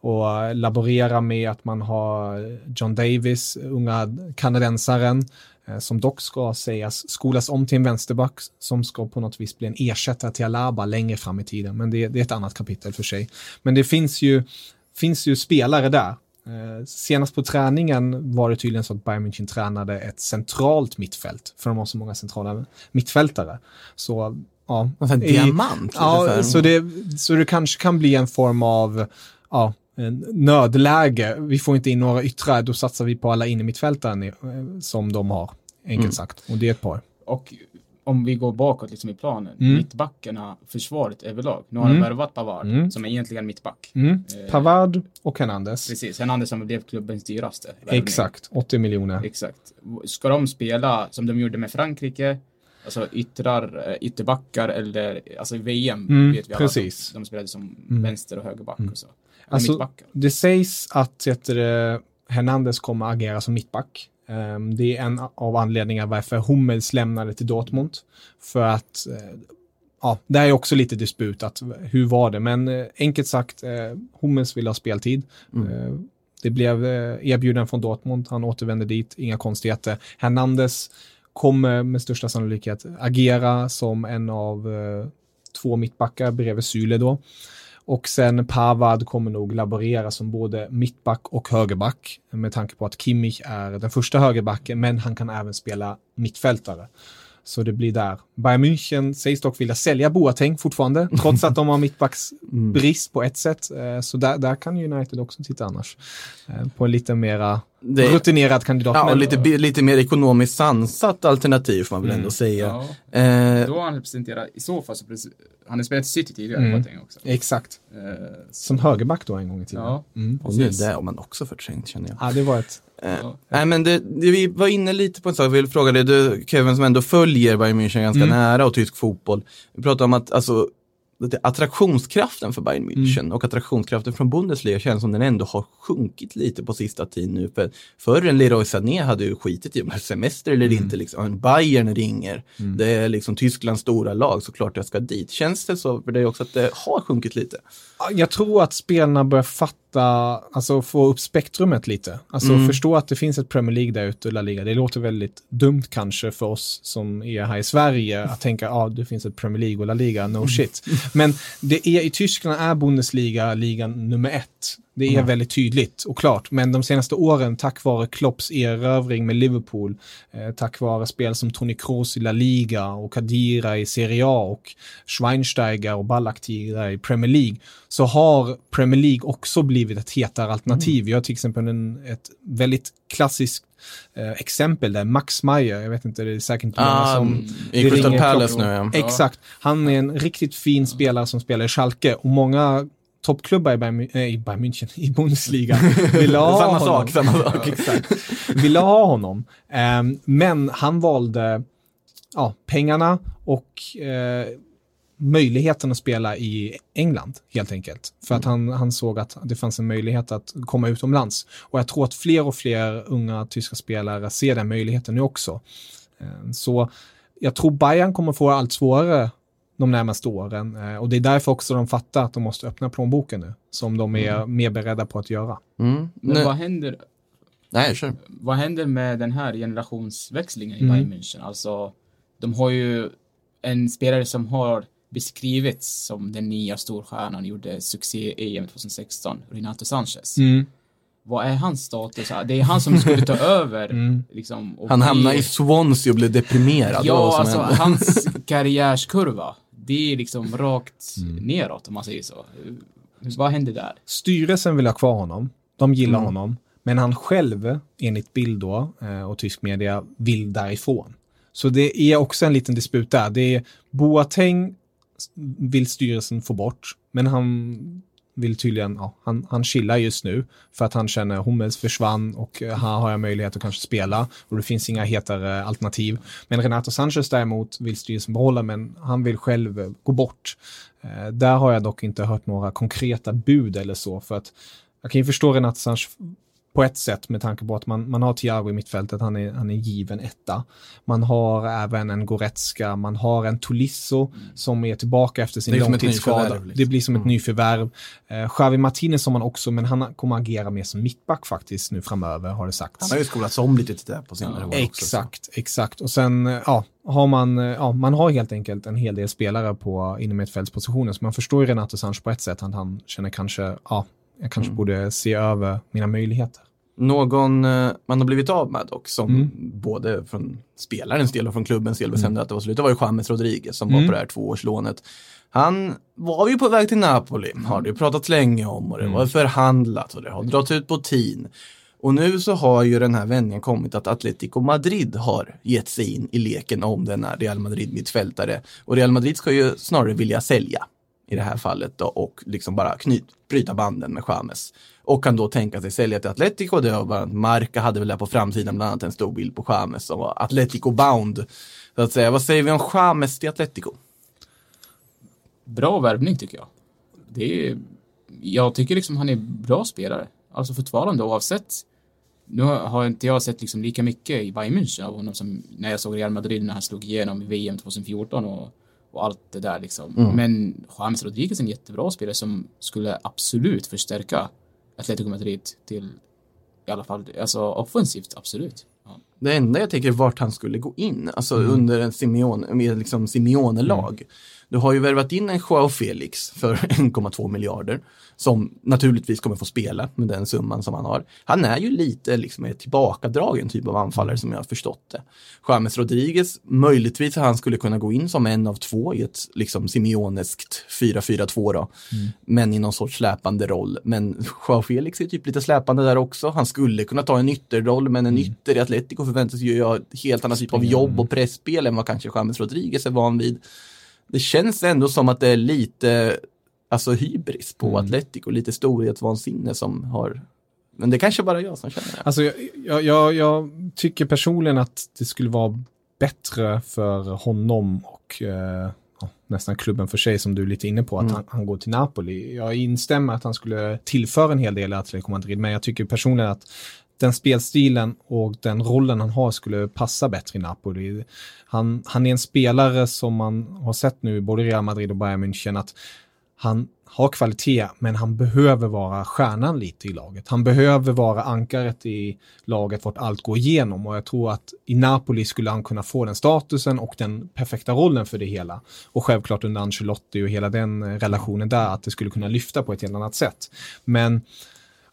och laborera med att man har John Davis, unga kanadensaren, eh, som dock ska sägas skolas om till en vänsterback som ska på något vis bli en ersättare till Alaba längre fram i tiden. Men det, det är ett annat kapitel för sig. Men det finns ju, finns ju spelare där. Eh, senast på träningen var det tydligen så att Bayern München tränade ett centralt mittfält, för de har så många centrala mittfältare. Så ja. En i- diamant. Ja, så det, så det kanske kan bli en form av ja, en nödläge. Vi får inte in några yttrar, då satsar vi på alla innermittfältare eh, som de har, enkelt Mm. sagt. Och det är ett par. Och om vi går bakåt liksom i planen, Mm. mittbackarna, försvaret överlag. Nu har de Mm. värvat Pavard, Mm. som är egentligen mittback. Mm. Eh, Pavard och Hernandez. Precis, Hernandez som blev klubbens dyraste. värvning. Exakt, 80 miljoner. Exakt. Ska de spela som de gjorde med Frankrike, alltså yttrar, eh, ytterbackar eller, alltså i VM Mm, vet vi alla precis. att de, de spelade som Mm. vänster och högerback Mm. och så. Alltså, mittbackar. det sägs att heter det, Hernandez kommer att agera som mittback. Ehm, det är en av anledningarna varför Hummels lämnade till Dortmund. För att, eh, ja, det är också lite disput att hur var det, men eh, enkelt sagt, eh, Hummels vill ha speltid. Mm. Eh, det blev erbjuden från Dortmund, han återvände dit, inga konstigheter. Hernandez kommer med största sannolikhet agera som en av eh, två mittbackar bredvid Syle då. Och sen Pavard kommer nog laborera som både mittback och högerback med tanke på att Kimmich är den första högerbacken men han kan även spela mittfältare. Så det blir där. Bayern München sägs dock vilja sälja Boateng fortfarande trots att de har mittbacksbrist på ett sätt. Eh, Så där, där kan United också titta annars. Eh, På en lite mera Det- rutinerad kandidat. Ja, och lite, lite mer ekonomiskt sansat alternativ får man väl Mm. ändå säga. Ja, Eh, då har han representerat, i så fall så precis, han har spelat City tidigare, Mm. Också. Exakt. Eh, Som högerback då en gång i tiden. Ja. Mm. och nu, det har man också förträngt känner jag. Ja, det var ett... Eh, Ja. Nej men det, det, vi var inne lite på en sak, jag vill fråga dig, du Kevin som ändå följer Bayern München ganska Mm. nära och tysk fotboll. Vi pratade om att alltså, attraktionskraften för Bayern München Mm. och attraktionskraften från Bundesliga känns som den ändå har sjunkit lite på sista tiden nu. För förr en Leroy Sané hade ju skitit i om det semester eller Mm. inte. Liksom. En Bayern ringer, Mm. det är liksom Tysklands stora lag, såklart jag ska dit. Känns det så för dig också att det har sjunkit lite? Jag tror att spelarna börjar fatta, alltså få upp spektrumet lite. Alltså Mm. förstå att det finns ett Premier League där ute, La Liga. Det låter väldigt dumt kanske för oss som är här i Sverige att tänka, ja, ah, det finns ett Premier League och La Liga, no shit. Men det är, i Tyskland är Bundesliga ligan nummer ett. Det är väldigt tydligt och klart, men de senaste åren, tack vare Klopps erövring med Liverpool, eh, tack vare spel som Toni Kroos i La Liga och Kadira i Serie A och Schweinsteiger och Ballack tidigare i Premier League, så har Premier League också blivit ett hetare alternativ. Vi har till exempel en, ett väldigt klassiskt eh, exempel där, Max Meyer, jag vet inte, det är säkert många Ah, som... I det Crystal Palace nu. Ja. Exakt. Han är en riktigt fin spelare som spelar i Schalke och många toppklubbar i Bayern, äh, i Bayern München, i Bundesliga, vill ha Samma honom. sak, samma sak. Exakt. Ville ha honom. Ehm, men han valde ja, pengarna och eh, möjligheten att spela i England, helt enkelt. För att han, han såg att det fanns en möjlighet att komma utomlands. Och jag tror att fler och fler unga tyska spelare ser den möjligheten nu också. Eh, Så jag tror Bayern kommer få allt svårare de närmaste åren. Eh, Och det är därför också de fattar att de måste öppna plånboken nu. Som de är mer beredda på att göra. Mm. Men vad händer, nej, kör. vad händer med den här generationsväxlingen i Mm. Bayern München? Alltså, de har ju en spelare som har beskrivits som den nya storstjärnan, gjorde succé i EM 2016, Renato Sanchez. Mm. Vad är hans status? Det är han som skulle ta över. Mm. Liksom, och Han bli- hamnar i Swansea och blir deprimerad. Ja, alltså hände. hans karriärskurva, det är liksom rakt Mm. neråt om man säger så. Vad händer där? Styrelsen vill ha kvar honom. De gillar Mm. honom. Men han själv, enligt Bild då, eh, och tysk media, vill därifrån. Så det är också en liten disput där. Det är Boateng vill styrelsen få bort, men han vill tydligen, ja, han, han chillar just nu för att han känner Hummels försvann och eh, här har jag möjlighet att kanske spela och det finns inga hetare alternativ. Men Renato Sanchez däremot vill styrelsen behålla men han vill själv eh, gå bort. Eh, där har jag dock inte hört några konkreta bud eller så för att jag kan ju förstå Renato Sanchez på ett sätt med tanke på att man, man har Thiago i mittfältet, han är, han är given etta. Man har även en Goretzka, man har en Tolisso som är tillbaka efter sin ett långtidsskada. liksom. Det blir som ett Mm. nyförvärv. Eh, Xavi Martinez som man också, men han kommer agera mer som mittback faktiskt nu framöver har det sagts. Han har ju skolats om lite till det på senare år också. så. Exakt, exakt. Och sen, eh, ja, har man, eh, ja, man har helt enkelt en hel del spelare på inom mittfältspositionen. Så man förstår ju Renato Sancho på ett sätt att han känner kanske, ja, jag kanske Mm. borde se över mina möjligheter. Någon eh, man har blivit av med dock, som Mm. både från spelarens del och från klubbens del bestämde att det var slut, det var ju James Rodriguez som Mm. var på det här tvåårslånet. Han var ju på väg till Napoli, har det ju pratats länge om och det Mm. var förhandlat och det har dragit ut på tid. Och nu så har ju den här vändningen kommit att Atletico Madrid har gett sig in i leken om denna Real Madrid-mittfältare. Och Real Madrid ska ju snarare vilja sälja i det här fallet då, och liksom bara knyt, bryta banden med James. Och kan då tänka sig sälja till Atletico. Det var bara, Marca hade väl där på framsidan bland annat en stor bild på James som var Atletico bound. Så att säga, vad säger vi om James till Atletico? Bra värvning tycker jag. Det är, jag tycker liksom han är bra spelare. Alltså fortfarande oavsett. Nu har inte jag sett liksom lika mycket i Bayern München av honom som när jag såg Real Madrid när han slog igenom i VM 2014 och, och allt det där liksom. Mm. Men James Rodriguez är en jättebra spelare som skulle absolut förstärka Atletico Madrid till i alla fall, alltså offensivt absolut. Ja. Det enda jag tänker är vart han skulle gå in, alltså Mm. under en Simeone, med liksom Simeone-lag. Du har ju värvat in en Joao Felix för 1,2 miljarder som naturligtvis kommer få spela med den summan som han har. Han är ju lite liksom en tillbakadragen typ av anfallare som jag har förstått det. James Rodriguez, möjligtvis han skulle kunna gå in som en av två i ett liksom Simeoneskt 4-4-2 då, men i någon sorts släpande roll. Men Joao Felix är typ lite släpande där också. Han skulle kunna ta en ytterroll, men en ytter i Atletico förväntas ju göra helt annat typ av jobb och pressspel än vad kanske James Rodriguez är van vid. Det känns ändå som att det är lite alltså hybris på Atletico, lite storhetsvansinne som har men det kanske bara jag som känner det. Alltså, jag, jag, jag, jag tycker personligen att det skulle vara bättre för honom och eh, nästan klubben för sig som du är lite inne på, att Mm. han, han går till Napoli. Jag instämmer att han skulle tillföra en hel del i Atletico Madrid, men jag tycker personligen att den spelstilen och den rollen han har skulle passa bättre i Napoli. Han, han är en spelare som man har sett nu i både Real Madrid och Bayern München att han har kvalitet, men han behöver vara stjärnan lite i laget. Han behöver vara ankaret i laget vart allt går igenom och jag tror att i Napoli skulle han kunna få den statusen och den perfekta rollen för det hela. Och självklart under Ancelotti och hela den relationen där, att det skulle kunna lyfta på ett helt annat sätt. Men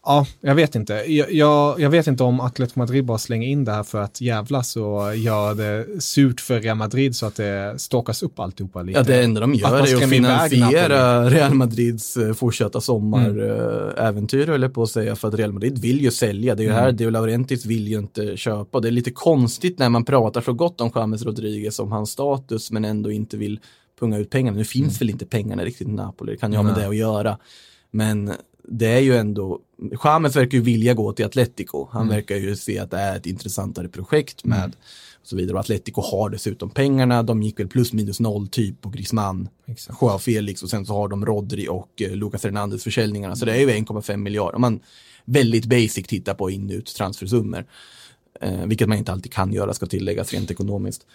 Ja, jag vet inte. Jag, jag, jag vet inte om Atletico Madrid bara slänger in det här för att jävlas och gör det surt för Real Madrid så att det ståkas upp alltihopa lite. Ja, det enda de gör är att finansiera Real Madrids eh, fortsatta sommaräventyr, höll jag på att säga, för att Real Madrid vill ju sälja. Det är ju här De Laurentiis vill ju inte köpa. Det är lite konstigt när man pratar så gott om James Rodriguez, om hans status, men ändå inte vill punga ut pengarna. Nu finns väl inte pengarna riktigt i Napoli, det kan ju ha med det att göra. Men det är ju ändå, James verkar ju vilja gå till Atletico. Han verkar ju se att det är ett intressantare projekt med och så vidare. Och Atletico har dessutom pengarna. De gick väl plus minus noll typ på Griezmann. Joao Felix och sen så har de Rodri och eh, Lucas Hernandez försäljningarna. Så det är ju 1,5 miljarder. Om man väldigt basic tittar på in ut transfersummor. Eh, vilket man inte alltid kan göra ska tilläggas rent ekonomiskt.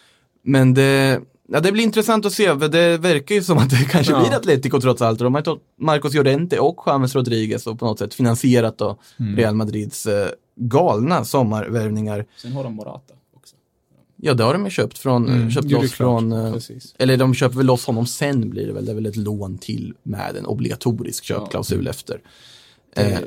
Men det, ja, det blir intressant att se, för det verkar ju som att det kanske Ja. blir Atletico trots allt. De har tagit Marcos Llorente och James Rodriguez och på något sätt finansierat då Real Madrids eh, galna sommarvärvningar. Sen har de Morata också. Ja, det har de ju köpt från, Mm, köpt gjorde loss från, eh, eller de köper väl loss honom sen blir det väl, det är väl ett lån till med en obligatorisk köpklausul efter. Eh, Eh,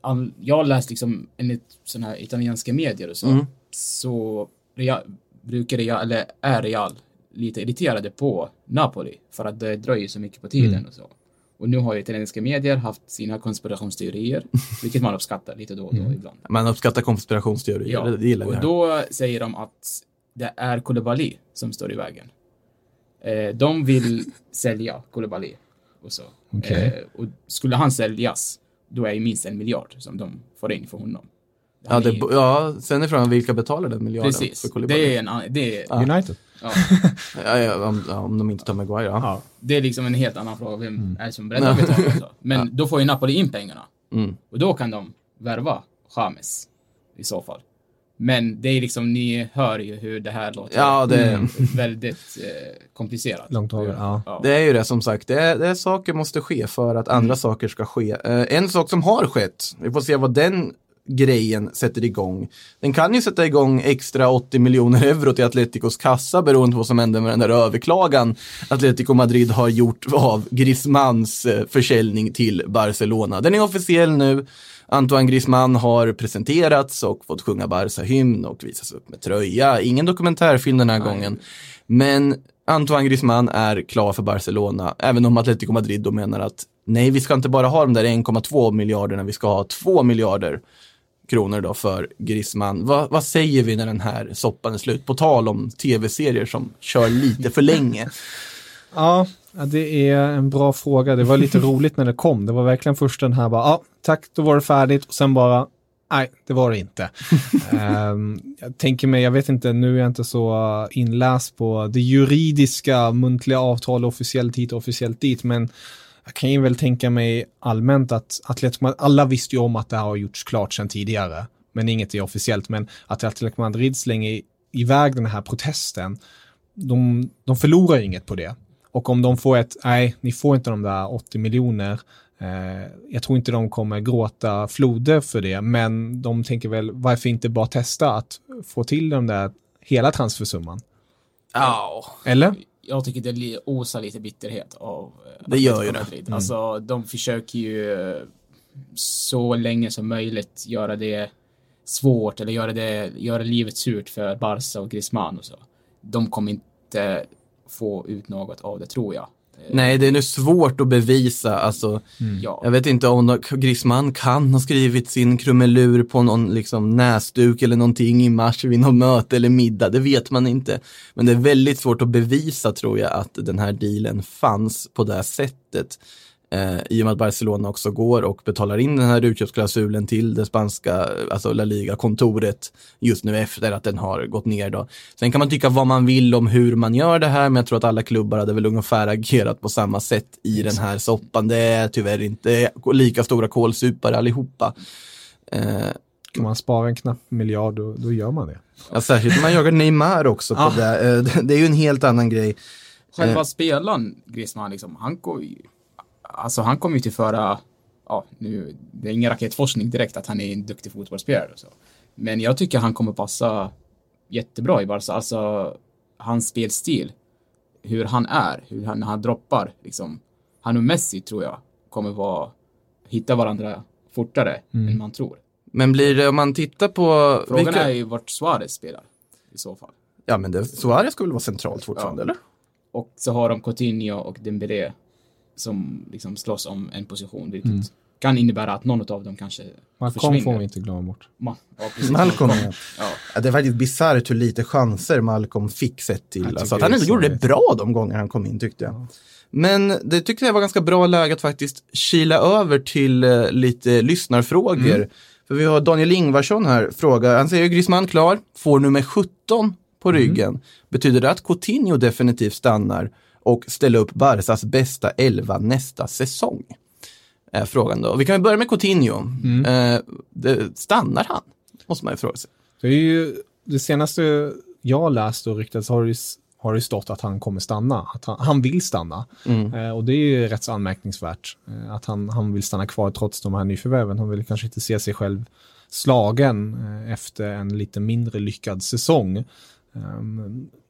all, jag har läst liksom enligt sådana här italienska medier och så, Mm. så Real, brukar Real, eller är Real lite irriterade på Napoli för att det dröjer så mycket på tiden Mm. och så. Och nu har ju italienska medier haft sina konspirationsteorier, vilket man uppskattar lite då och då ibland. man uppskattar konspirationsteorier, Ja, det, gillar och då säger de att det är Koulibaly som står i vägen. Eh, de vill sälja Koulibaly och så. Okej. Eh, och skulle han säljas, då är det minst en miljard som de får in för honom. Ja, det, är- ja, sen är frågan vilka betalar den miljarden precis. för Koulibaly? Det är en det är, United. Ja, Ja, ja, om, ja, om de inte tar Maguire, ja. Ja. det är liksom en helt annan fråga. Vem är det som är beredd att betala? och Så. Men då får ju Napoli in pengarna. Mm. Och då kan de värva James i så fall. Men det är liksom, ni hör ju hur det här låter. Ja, det- Mm. väldigt eh, komplicerat. Långtagare, ja. Det är ju det som sagt, det är, det är saker måste ske för att andra saker ska ske. Eh, en sak som har skett, vi får se vad den grejen sätter igång. Den kan ju sätta igång extra 80 miljoner euro till Atleticos kassa beroende på vad som händer med den där överklagan Atletico Madrid har gjort av Griezmanns eh, försäljning till Barcelona. Den är officiell nu. Antoine Griezmann har presenterats och fått sjunga Barca-hymn och visas upp med tröja. Ingen dokumentärfilm den här gången. Men Antoine Griezmann är klar för Barcelona, även om Atletico Madrid då menar att nej, vi ska inte bara ha de där 1,2 miljarderna, vi ska ha 2 miljarder kronor då för Griezmann. Va, vad säger vi när den här soppan är slut? På tal om tv-serier som kör lite för länge. Ja, det är en bra fråga. Det var lite roligt när det kom. Det var verkligen först den här bara, ja, tack, då var det färdigt och sen bara, nej, det var det inte. Ehm, jag tänker mig, jag vet inte, nu är jag inte så inläst på det juridiska, muntliga avtal, officiellt hit och officiellt dit, men jag kan ju väl tänka mig allmänt att Atletico Madrid, alla visste ju om att det här har gjorts klart sedan tidigare, men inget är officiellt, men att Atletico Madrid slänger iväg den här protesten, de, de förlorar ju inget på det. Och om de får ett, nej, ni får inte de där 80 miljoner, eh, jag tror inte de kommer gråta floder för det, men de tänker väl, varför inte bara testa att få till den där hela transfersumman? Ja. Eller? Jag tycker det osar lite bitterhet av eh, Det gör ju det. Mm. Alltså, de försöker ju eh, så länge som möjligt göra det svårt eller göra, det, göra livet surt för Barca och Griezmann och så. De kommer inte få ut något av det, tror jag. Eh, Nej, det är nu svårt att bevisa. Alltså, Ja. Jag vet inte om Griezmann kan ha skrivit sin krumelur på någon liksom, näsduk eller någonting i mars vid något möte eller middag. Det vet man inte. Men det är väldigt svårt att bevisa tror jag att den här dealen fanns på det här sättet. Eh, I och med att Barcelona också går och betalar in den här utköpsklausulen till det spanska, alltså La Liga-kontoret just nu efter att den har gått ner då. Sen kan man tycka vad man vill om hur man gör det här, men jag tror att alla klubbar hade väl ungefär agerat på samma sätt i den här soppan. Det är tyvärr inte lika stora kålsupare allihopa. Eh, Kan man spara en knapp miljard, då, då gör man det. ja, särskilt när man jagar Neymar också på Ah. det. Eh, det. Det är ju en helt annan grej. Själva Eh. spelaren, Griezmann, liksom, han går ju, alltså han kommer ju tillföra, ja, nu, det är ingen raketforskning direkt att han är en duktig fotbollsspelare och så. Men jag tycker han kommer passa jättebra i Barca, alltså hans spelstil, hur han är, hur han, när han droppar, liksom. Han och Messi tror jag kommer vara, hitta varandra fortare än man tror. Men blir det, om man tittar på... Frågan vilka- är ju vart Suarez spelar i så fall. Ja, men det, Suarez ska väl vara centralt fortfarande, Ja. eller? Och så har de Coutinho och Dembélé som liksom slåss om en position, vilket kan innebära att någon av dem kanske Malcolm försvinner. får vi inte glömma bort. Ma- ja, precis. Malcolm. Ja. Ja, det är faktiskt bisarrt hur lite chanser Malcolm fick sett till. Alltså att han ändå gjorde det bra de gånger han kom in tyckte jag. Men det tyckte jag var ganska bra läge att faktiskt kila över till eh, lite lyssnarfrågor. För vi har Daniel Ingvarsson här, frågar, han säger Griezmann klar, får nummer 17 på ryggen. Betyder det att Coutinho definitivt stannar och ställer upp Barsas bästa elva nästa säsong? Är frågan då. Vi kan börja med Coutinho. Eh, det, stannar han? Måste man ju fråga sig. Det är ju det senaste jag läst och ryktats har det, har det stått att han kommer stanna. Att han, han vill stanna. Eh, och det är ju rätt så anmärkningsvärt. Eh, att han, han vill stanna kvar trots de här nyförvärven. Han vill kanske inte se sig själv slagen eh, efter en lite mindre lyckad säsong.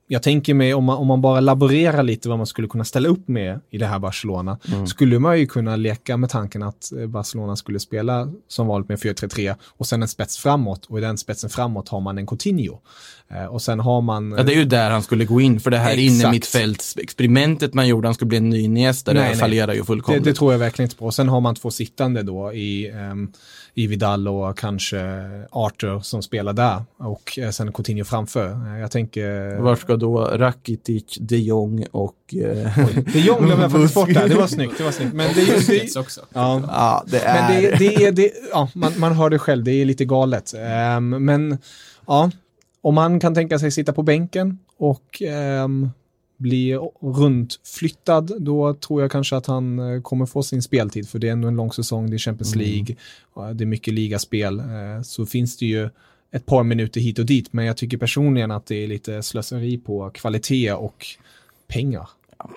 Jag tänker mig om man, om man bara laborerar lite vad man skulle kunna ställa upp med i det här Barcelona, skulle man ju kunna leka med tanken att eh, Barcelona skulle spela som vanligt med 4-3-3 och sen en spets framåt och i den spetsen framåt har man en Coutinho. Eh, och sen har man... Ja, det är ju där han skulle gå in, för det här inne mittfältsexperimentet man gjorde, han skulle bli en ny Iniesta, det Nej, nej. fallerar ju Det, fullkomligt. det tror jag verkligen inte på. Och sen har man två sittande då i, ehm, i Vidal och kanske Arthur som spelar där och eh, sen Coutinho framför. Eh, jag tänker... Var ska då Rakitic, de Jong och... Eh, är Jong glömde jag faktiskt bort där. Det var snyggt. Det var snyggt. Men det är ju... Busquets Det, också. ja. ja, det Men är... det, det är, det, ja, man, man hör det själv, det är lite galet. Ehm, men ja, om man kan tänka sig sitta på bänken och ehm, blir runtflyttad, då tror jag kanske att han eh, kommer få sin speltid, för det är ändå en lång säsong, det är Champions Mm. League, och det är mycket ligaspel, eh, så finns det ju ett par minuter hit och dit, men jag tycker personligen att det är lite slöseri på kvalitet och pengar.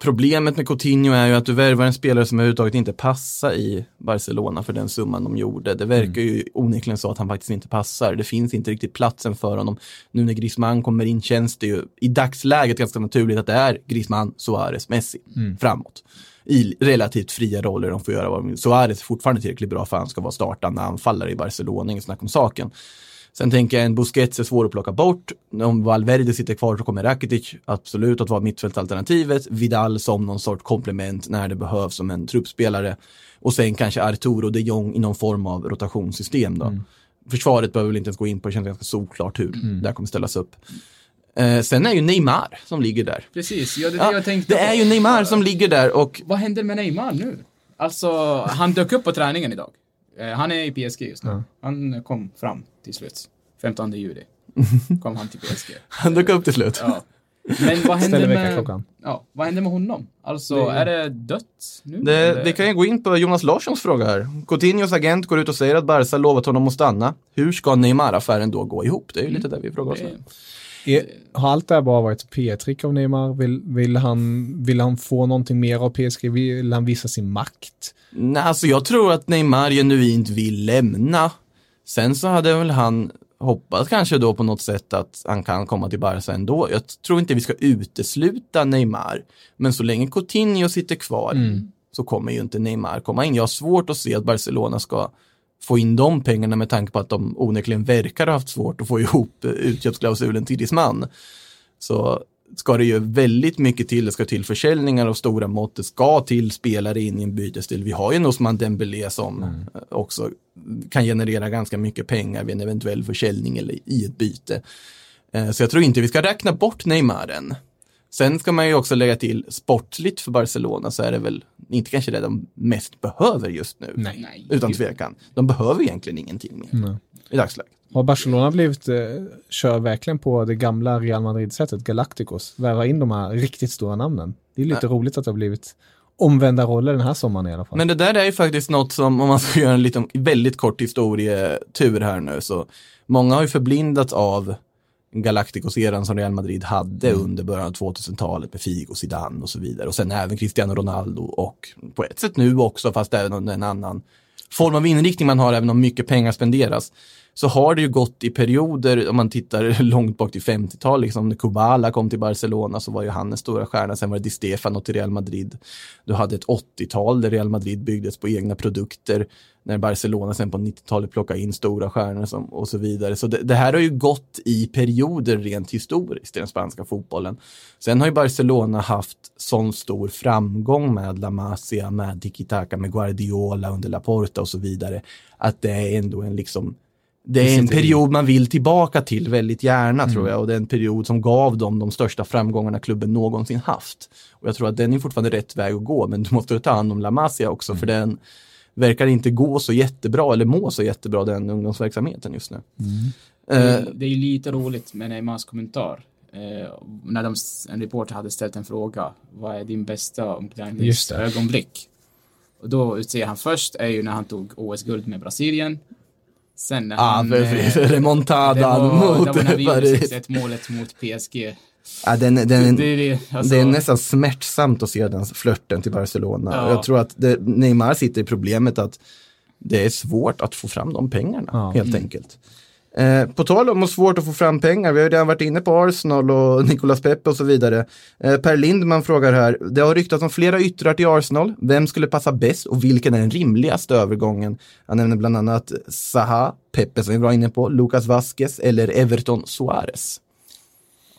Problemet med Coutinho är ju att du värvar en spelare som överhuvudtaget inte passar i Barcelona för den summan de gjorde. Det verkar ju onekligen så att han faktiskt inte passar. Det finns inte riktigt platsen för honom. Nu när Griezmann kommer in känns det ju i dagsläget ganska naturligt att det är Griezmann, Suarez, Messi framåt. I relativt fria roller, de får göra vad de vill. Suarez är fortfarande tillräckligt bra för att han ska vara startande anfallare i Barcelona, inget snack om saken. Sen tänker jag en Busquets är svår att plocka bort. Om Valverde sitter kvar så kommer Rakitic absolut att vara mittfältsalternativet. Vidal som någon sorts komplement när det behövs som en truppspelare. Och sen kanske Arturo de Jong i någon form av rotationssystem då. Försvaret behöver väl inte ens gå in på, det känns ganska såklart hur det här kommer ställas upp. Eh, sen är ju Neymar som ligger där. Precis, ja, det Ja, jag tänkte det är ju Neymar som ligger där och Vad händer med Neymar nu? Alltså, han dök upp på träningen idag. Eh, Han är i PSG just nu. Han kom fram till slut. 15 juli kom han till PSG. han dök upp till slut. Ja. Men vad händer med... Ja, vad händer med honom? Alltså, är det dött nu? Det, det kan jag gå in på Jonas Larssons fråga här. Coutinhos agent går ut och säger att Barca lovat honom att stanna. Hur ska Neymar-affären då gå ihop? Det är ju lite där vi frågar oss. Det- Är, har allt det här bara varit P-trick av Neymar? Vill, vill, han, vill han få någonting mer av PSG? Vill han visa sin makt? Nej, alltså jag tror att Neymar genuint vill lämna. Sen så hade väl han hoppats kanske då på något sätt att han kan komma till Barca ändå. Jag tror inte vi ska utesluta Neymar. Men så länge Coutinho sitter kvar så kommer ju inte Neymar komma in. Jag har svårt att se att Barcelona ska få in de pengarna med tanke på att de onekligen verkar ha haft svårt att få ihop utköpsklausulen till Disman. Så ska det ju väldigt mycket till. Det ska till försäljningar av stora mått. Det ska till spelare in i en bytesstil. Vi har ju en Osman Dembélé som eh, också kan generera ganska mycket pengar vid en eventuell försäljning eller i ett byte. Eh, Så jag tror inte vi ska räkna bort Neymar än. Sen ska man ju också lägga till sportligt för Barcelona så är det väl inte kanske det de mest behöver just nu. Nej. Nej. Utan tvekan. De behöver egentligen ingenting mer Nej. i dagsläget. Har Barcelona blivit, eh, kör verkligen på det gamla Real Madrid-sättet, Galacticos, värva in de här riktigt stora namnen. Det är lite roligt att det har blivit omvända roller den här sommaren i alla fall. Men det där är ju faktiskt något som, om man ska göra en liten, väldigt kort historietur här nu, så många har ju förblindats av Galacticos-eran som Real Madrid hade under början av 2000-talet med Figo, Zidane och så vidare. Och sen även Cristiano Ronaldo och på ett sätt nu också, fast även under en annan form av inriktning man har, även om mycket pengar spenderas. Så har det ju gått i perioder, om man tittar långt bak till 50-tal, liksom när Kubala kom till Barcelona så var ju han en stora stjärna, sen var det Di Stefano till Real Madrid. Du hade ett 80-tal där Real Madrid byggdes på egna produkter, när Barcelona sen på 90-talet plockade in stora stjärnor som, och så vidare. Så det, det här har ju gått i perioder rent historiskt i den spanska fotbollen. Sen har ju Barcelona haft sån stor framgång med La Masia, med Tiki-Taka, med Guardiola under Laporta och så vidare, att det är ändå en liksom det är en period man vill tillbaka till väldigt gärna tror jag och det är en period som gav dem de största framgångarna klubben någonsin haft. Och jag tror att den är fortfarande rätt väg att gå men du måste ta hand om La Masia också för den verkar inte gå så jättebra eller må så jättebra den ungdomsverksamheten just nu. Det Eh, är, det är ju lite roligt med Neymars kommentar. Eh, när de, en reporter hade ställt en fråga. Vad är din bästa omklädningsögonblick? Och då utser han först är ju när han tog OS-guld med Brasilien. Sen när ah, han... eh, remontadan det var, mot det var när vi. 6-1 målet mot PSG. Ja, den, den, Det är det, alltså, det är nästan smärtsamt att se den flörten till Barcelona. Ja. Och Jag tror att det, Neymar sitter i problemet att det är svårt att få fram de pengarna, Ja. helt enkelt. Eh, på tal om att svårt att få fram pengar, vi har ju redan varit inne på Arsenal och Nicolas Pepe och så vidare. Eh, per Lindman frågar här, det har ryktats om flera yttrar till Arsenal. Vem skulle passa bäst och vilken är den rimligaste övergången? Han nämner bland annat Zaha, Pepe som vi var inne på, Lucas Vasquez eller Everton Suarez.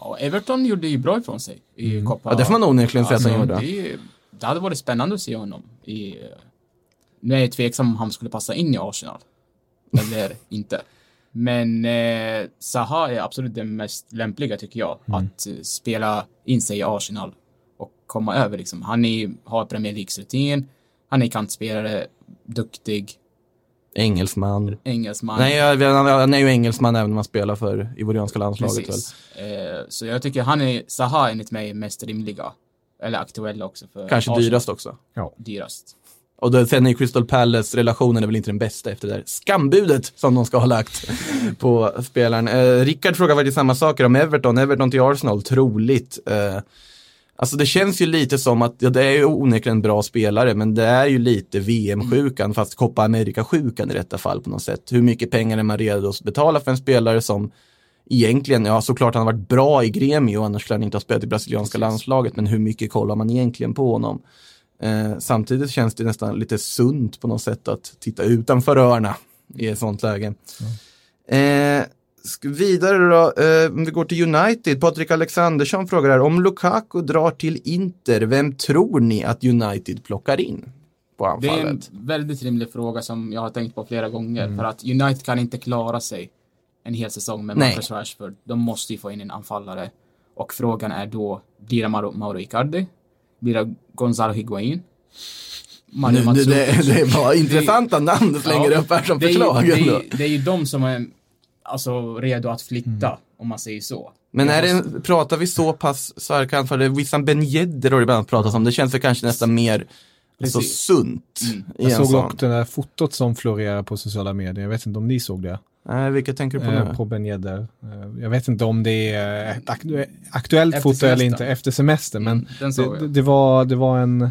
Ja, Everton gjorde ju bra ifrån sig i Copa. Mm. Ja, det får man onekligen säga att han gjorde. det, det hade varit spännande att se honom i... Nu är jag tveksam om han skulle passa in i Arsenal. Eller inte. Men eh, Zaha är absolut den mest lämpliga tycker jag. Mm. Att eh, spela in sig i Arsenal och komma över liksom. Han är, har Premier Leagues rutin. Han är kantspelare, duktig. Engelsman. engelsman. Nej, jag- han han är ju engelsman även om han spelar för ivorianska landslaget. Väl? Precis. Eh, så jag tycker han är, Zaha enligt mig, mest rimliga. Eller aktuella också för Kanske Arsenal. dyrast också. Dyrast. Och då, sen är Crystal Palace-relationen är väl inte den bästa efter det där skambudet som de ska ha lagt på spelaren. Eh, Rickard frågar faktiskt samma saker om Everton. Everton till Arsenal, troligt. Eh, alltså det känns ju lite som att, ja, det är ju onekligen en bra spelare, men det är ju lite VM-sjukan, fast Copa America-sjukan i detta fall på något sätt. Hur mycket pengar är man redo att betala för en spelare som egentligen, ja såklart han har varit bra i Gremio, annars skulle han inte ha spelat i brasilianska landslaget, men hur mycket kollar man egentligen på honom? Eh, samtidigt känns det nästan lite sunt på något sätt att titta utanför öarna i ett sånt läge. Eh, sk- vidare då, eh, om vi går till United, Patrik Alexandersson frågar här, om Lukaku drar till Inter, vem tror ni att United plockar in på Det är en anfallet? väldigt rimlig fråga som jag har tänkt på flera gånger. Mm. För att United kan inte klara sig en hel säsong med Nej. Marcus Rashford. De måste ju få in en anfallare. Och frågan är då, blir det Mauro, Mauro Icardi? Blir det Gonzalo Higuain? Nu, det, det, det var intressanta namn du slänger Ja, upp här som det är förslag. Det är, ju- det är ju de som är alltså, redo att flytta, om man säger så. Men är det, pratar vi så pass starka anfallare? Wissam Ben Yedder har det bland annat pratats om. Det känns väl kanske nästan mer alltså, Precis. sunt. i Jag såg sån. dock det där fotot som florerar på sociala medier. Jag vet inte om ni såg det. Nej, vilka tänker du på Eh, nu? på Ben Yedder. Eh, Jag vet inte om det är ett aktu- aktuellt Efter foto eller inte efter semester, men Mm, det, det, var, det var en...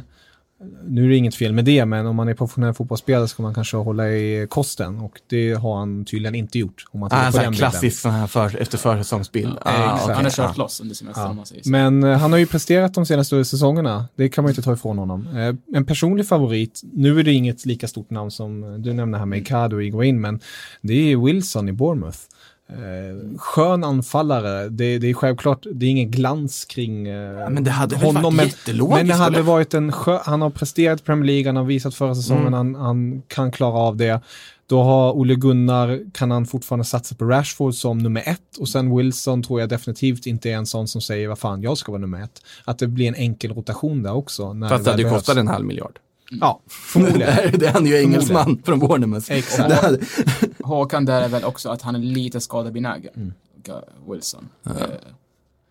Nu är det inget fel med det, men om man är professionell fotbollsspelare ska man kanske hålla i kosten och det har han tydligen inte gjort. Om man Ah, på så här den klassisk sån här för, efter försäsongsbild. Ja, ah, exakt. okej. Han har kört ah. loss under semestern, så. Men eh, han har ju presterat de senaste säsongerna. Det kan man ju inte ta ifrån honom. Eh, en personlig favorit, nu är det inget lika stort namn som du nämnde här med Icardi och Iguain, men det är Wilson i Bournemouth. Eh, skön anfallare, det, det är självklart, det är ingen glans kring eh, men det hade honom. varit men, men det hade varit en skö, han har presterat i Premier League, han har visat förra säsongen, Mm. han, han kan klara av det. Då har Ole Gunnar, kan han fortfarande satsa på Rashford som nummer ett och sen Wilson tror jag definitivt inte är en sån som säger vad fan jag ska vara nummer ett. Att det blir en enkel rotation där också. När Fast det hade ju kostat en halv miljard. Ja, förmodligen. det är han ju engelsman från Bournemouth. Exakt. Hade- Håkan där är väl också att han är lite skadebenägen. Mm. Wilson. Ja. Eh,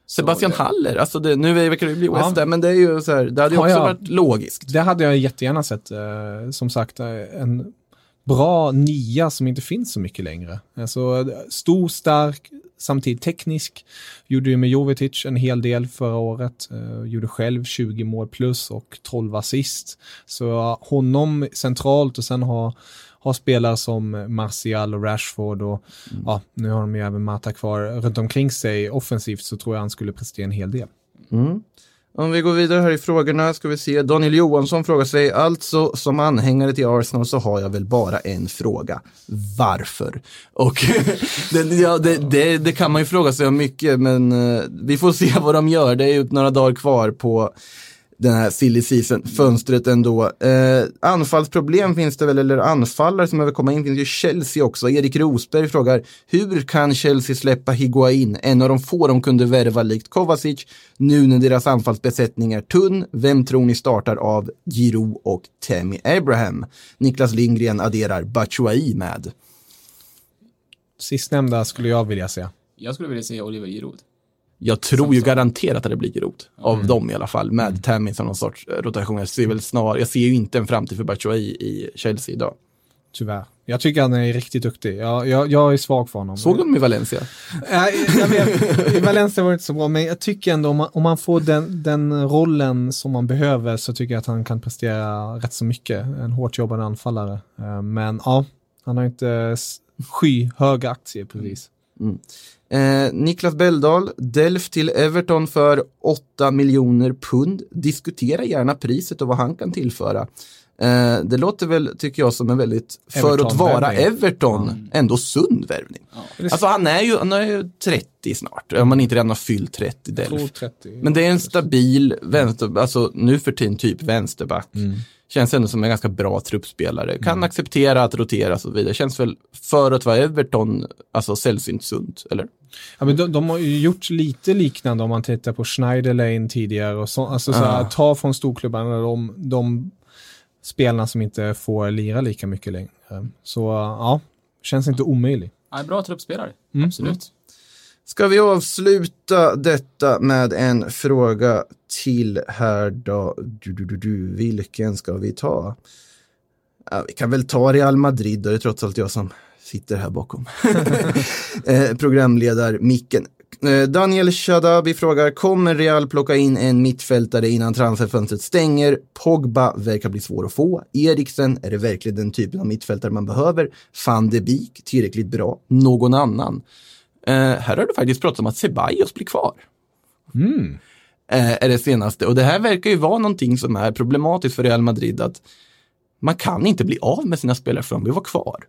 Sebastian det- Haller, alltså det, nu verkar det bli West Ja. Men det är ju så här, det hade ju också ja. varit logiskt. Det hade jag jättegärna sett. Eh, som sagt, eh, en bra nia som inte finns så mycket längre. Alltså, stor, stark, samtidigt teknisk. Gjorde ju med Jovetic en hel del förra året. Eh, gjorde själv 20 mål plus och 12 assist. Så honom centralt och sen ha har spelare som Martial och Rashford och ja, nu har de ju även Mata kvar runt omkring sig offensivt så tror jag han skulle prestera en hel del. Mm. Om vi går vidare här i frågorna ska vi se. Daniel Johansson frågar sig, alltså som anhängare till Arsenal så har jag väl bara en fråga. Varför? Och det, ja, det, det, det kan man ju fråga sig om mycket, men eh, vi får se vad de gör. Det är ju några dagar kvar på den här silly season-fönstret ändå. Eh, anfallsproblem finns det väl, eller anfallare som behöver komma in finns ju Chelsea också. Erik Rosberg frågar, hur kan Chelsea släppa Higuain, en av de få de kunde värva likt Kovacic, nu när deras anfallsbesättning är tunn? Vem tror ni startar av Giroud och Tammy Abraham? Niklas Lindgren adderar Batshuayi med. Sistnämnda skulle jag vilja se. Jag skulle vilja säga Oliver Giroud. Jag tror ju garanterat att det blir Giroud, av Mm. dem i alla fall, med Tammy som någon sorts eh, rotation. Jag ser väl snar, jag ser ju inte en framtid för Batshuayi i Chelsea idag. Tyvärr. Jag tycker han är riktigt duktig. Jag, jag, jag är svag för honom. Såg de i Valencia? Nej, jag vet, I Valencia var det inte så bra, men jag tycker ändå om man, om man får den, den rollen som man behöver så tycker jag att han kan prestera rätt så mycket. En hårt jobbande anfallare. Eh, Men ja, han har inte skyhöga aktier precis. Eh, Niklas Belldal, Delf till Everton för 8 miljoner pund. Diskutera gärna priset och vad han kan tillföra. Eh, det låter väl, tycker jag, som en väldigt, för att vara. Everton, ändå sund värvning. Alltså han är, ju, han är ju 30 snart, om man inte redan har fyllt 30 Jag Delf. tror 30. Men det är en stabil vänster, alltså nu för tiden typ vänsterback. Mm. Känns ändå som en ganska bra truppspelare. Kan acceptera att rotera och så vidare. Känns väl för att vara Everton, alltså sällsynt sunt, eller? Ja, men de, de har ju gjort lite liknande om man tittar på Schneiderlane tidigare och så, alltså så här, Ah. ta från storklubbarna, de, de spelarna som inte får lira lika mycket längre. Så ja, känns inte omöjligt. Ja, bra truppspelare, Mm. absolut. Ska vi avsluta detta med en fråga till här då? Du, du, du, du. Vilken ska vi ta? Ja, vi kan väl ta Real Madrid då, det är trots allt jag som sitter här bakom. eh, programledar-micken. Eh, Daniel Shadabi frågar, kommer Real plocka in en mittfältare innan transferfönstret stänger? Pogba verkar bli svår att få. Eriksen, är det verkligen den typen av mittfältare man behöver? Van de Beek, tillräckligt bra. Någon annan? Eh, här har du faktiskt pratat om att Ceballos blir kvar. Mm. Eh, är det senaste. Och det här verkar ju vara någonting som är problematiskt för Real Madrid. att Man kan inte bli av med sina spelare för de vill vara kvar.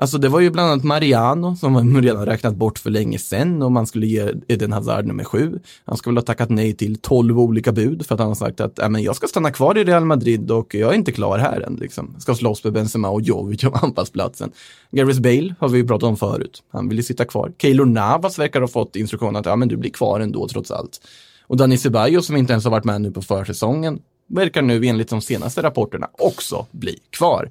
Alltså det var ju bland annat Mariano som man redan räknat bort för länge sedan och man skulle ge Eden Hazard nummer sju. Han skulle väl ha tackat nej till tolv olika bud för att han har sagt att men jag ska stanna kvar i Real Madrid och jag är inte klar här än. Liksom. Ska slåss med Benzema och Jovic om anfallsplatsen. Gareth Bale har vi ju pratat om förut. Han ville sitta kvar. Keylor Navas verkar ha fått instruktion att ja, men du blir kvar ändå trots allt. Och Dani Ceballos som inte ens har varit med nu på försäsongen verkar nu enligt de senaste rapporterna också bli kvar.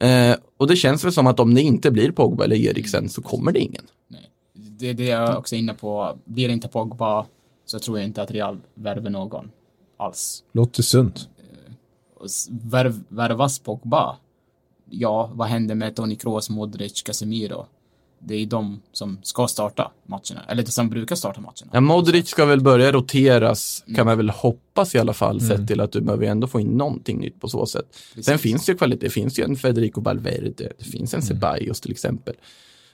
Eh, och det känns väl som att om det inte blir Pogba eller Eriksen så kommer det ingen. Nej. Det är det jag också är inne på. Blir det inte Pogba så tror jag inte att Real värver någon alls. Låter sunt. S- värv, värvas Pogba, ja, vad händer med Toni Kroos, Modric, Casemiro? Det är de som ska starta matcherna, eller det som brukar starta matcherna. Ja, Modric ska väl börja roteras, kan man väl hoppas i alla fall, sett till att du behöver ändå få in någonting nytt på så sätt. Sen Precis. finns det ju kvalitet, det finns ju en Federico Valverde, det finns en Ceballos till exempel.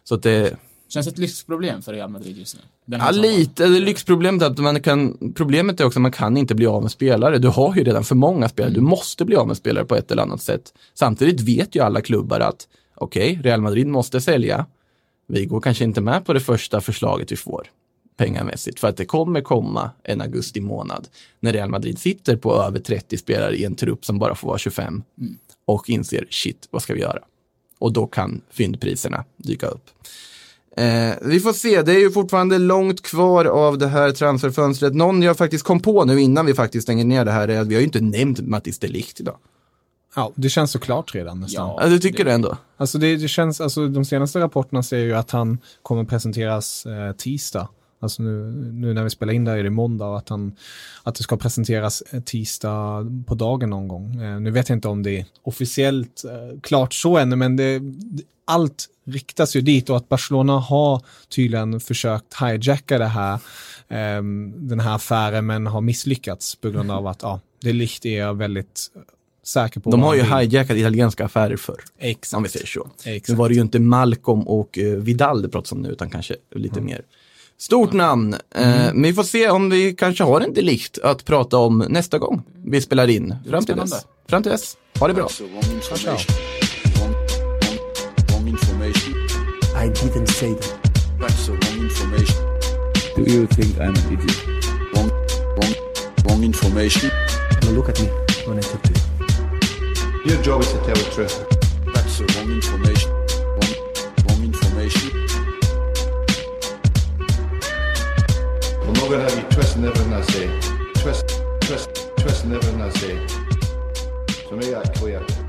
Så att det, Känns ett lyxproblem för Real Madrid just nu. Ja, lite. Det lyxproblemet är att man kan, problemet är också att man kan inte bli av med spelare. Du har ju redan för många spelare. Du måste bli av med spelare på ett eller annat sätt. Samtidigt vet ju alla klubbar att okej, Real Madrid måste sälja. Vi går kanske inte med på det första förslaget vi får pengamässigt för att det kommer komma en augusti månad när Real Madrid sitter på över 30 spelare i en trupp som bara får vara 25 och inser shit, vad ska vi göra? Och då kan fyndpriserna dyka upp. Eh, vi får se, det är ju fortfarande långt kvar av det här transferfönstret. Någon jag faktiskt kom på nu innan vi faktiskt stänger ner det här är att vi har ju inte nämnt Mattis de Ligt idag. Ja, det känns såklart redan nästan. Ja. Ja, du tycker det ändå? Alltså det, det känns, alltså de senaste rapporterna säger ju att han kommer presenteras eh, tisdag. Alltså nu, nu när vi spelar in där är det måndag och att, han, att det ska presenteras eh, tisdag på dagen någon gång. Eh, nu vet jag inte om det är officiellt eh, klart så ännu, men det, det, allt riktas ju dit och att Barcelona har tydligen försökt hijacka det här, eh, den här affären men har misslyckats på grund av att ja, det likt är väldigt säker på. De har ju hijackat italienska affärer förr, Exakt. om vi säger så. Nu Exakt. var det ju inte Malcolm och eh, Vidal det pratas om nu, utan kanske lite mer. Stort namn. Eh, men vi får se om vi kanske har en delikt att prata om nästa gång vi spelar in. Fram till dess. Fram till dess. Ha det bra. Information. I didn't say that. That's the wrong information. Do you think I'm an idiot? Wrong, wrong, wrong information. Now look at me when I talk to you. Your job is to tell the truth. That's the wrong information. Wrong, wrong information. I'm not gonna have you twisting everything I say. Twist, twist, twisting everything I say. So make that clear. No eggs, no omelette. So make that clear.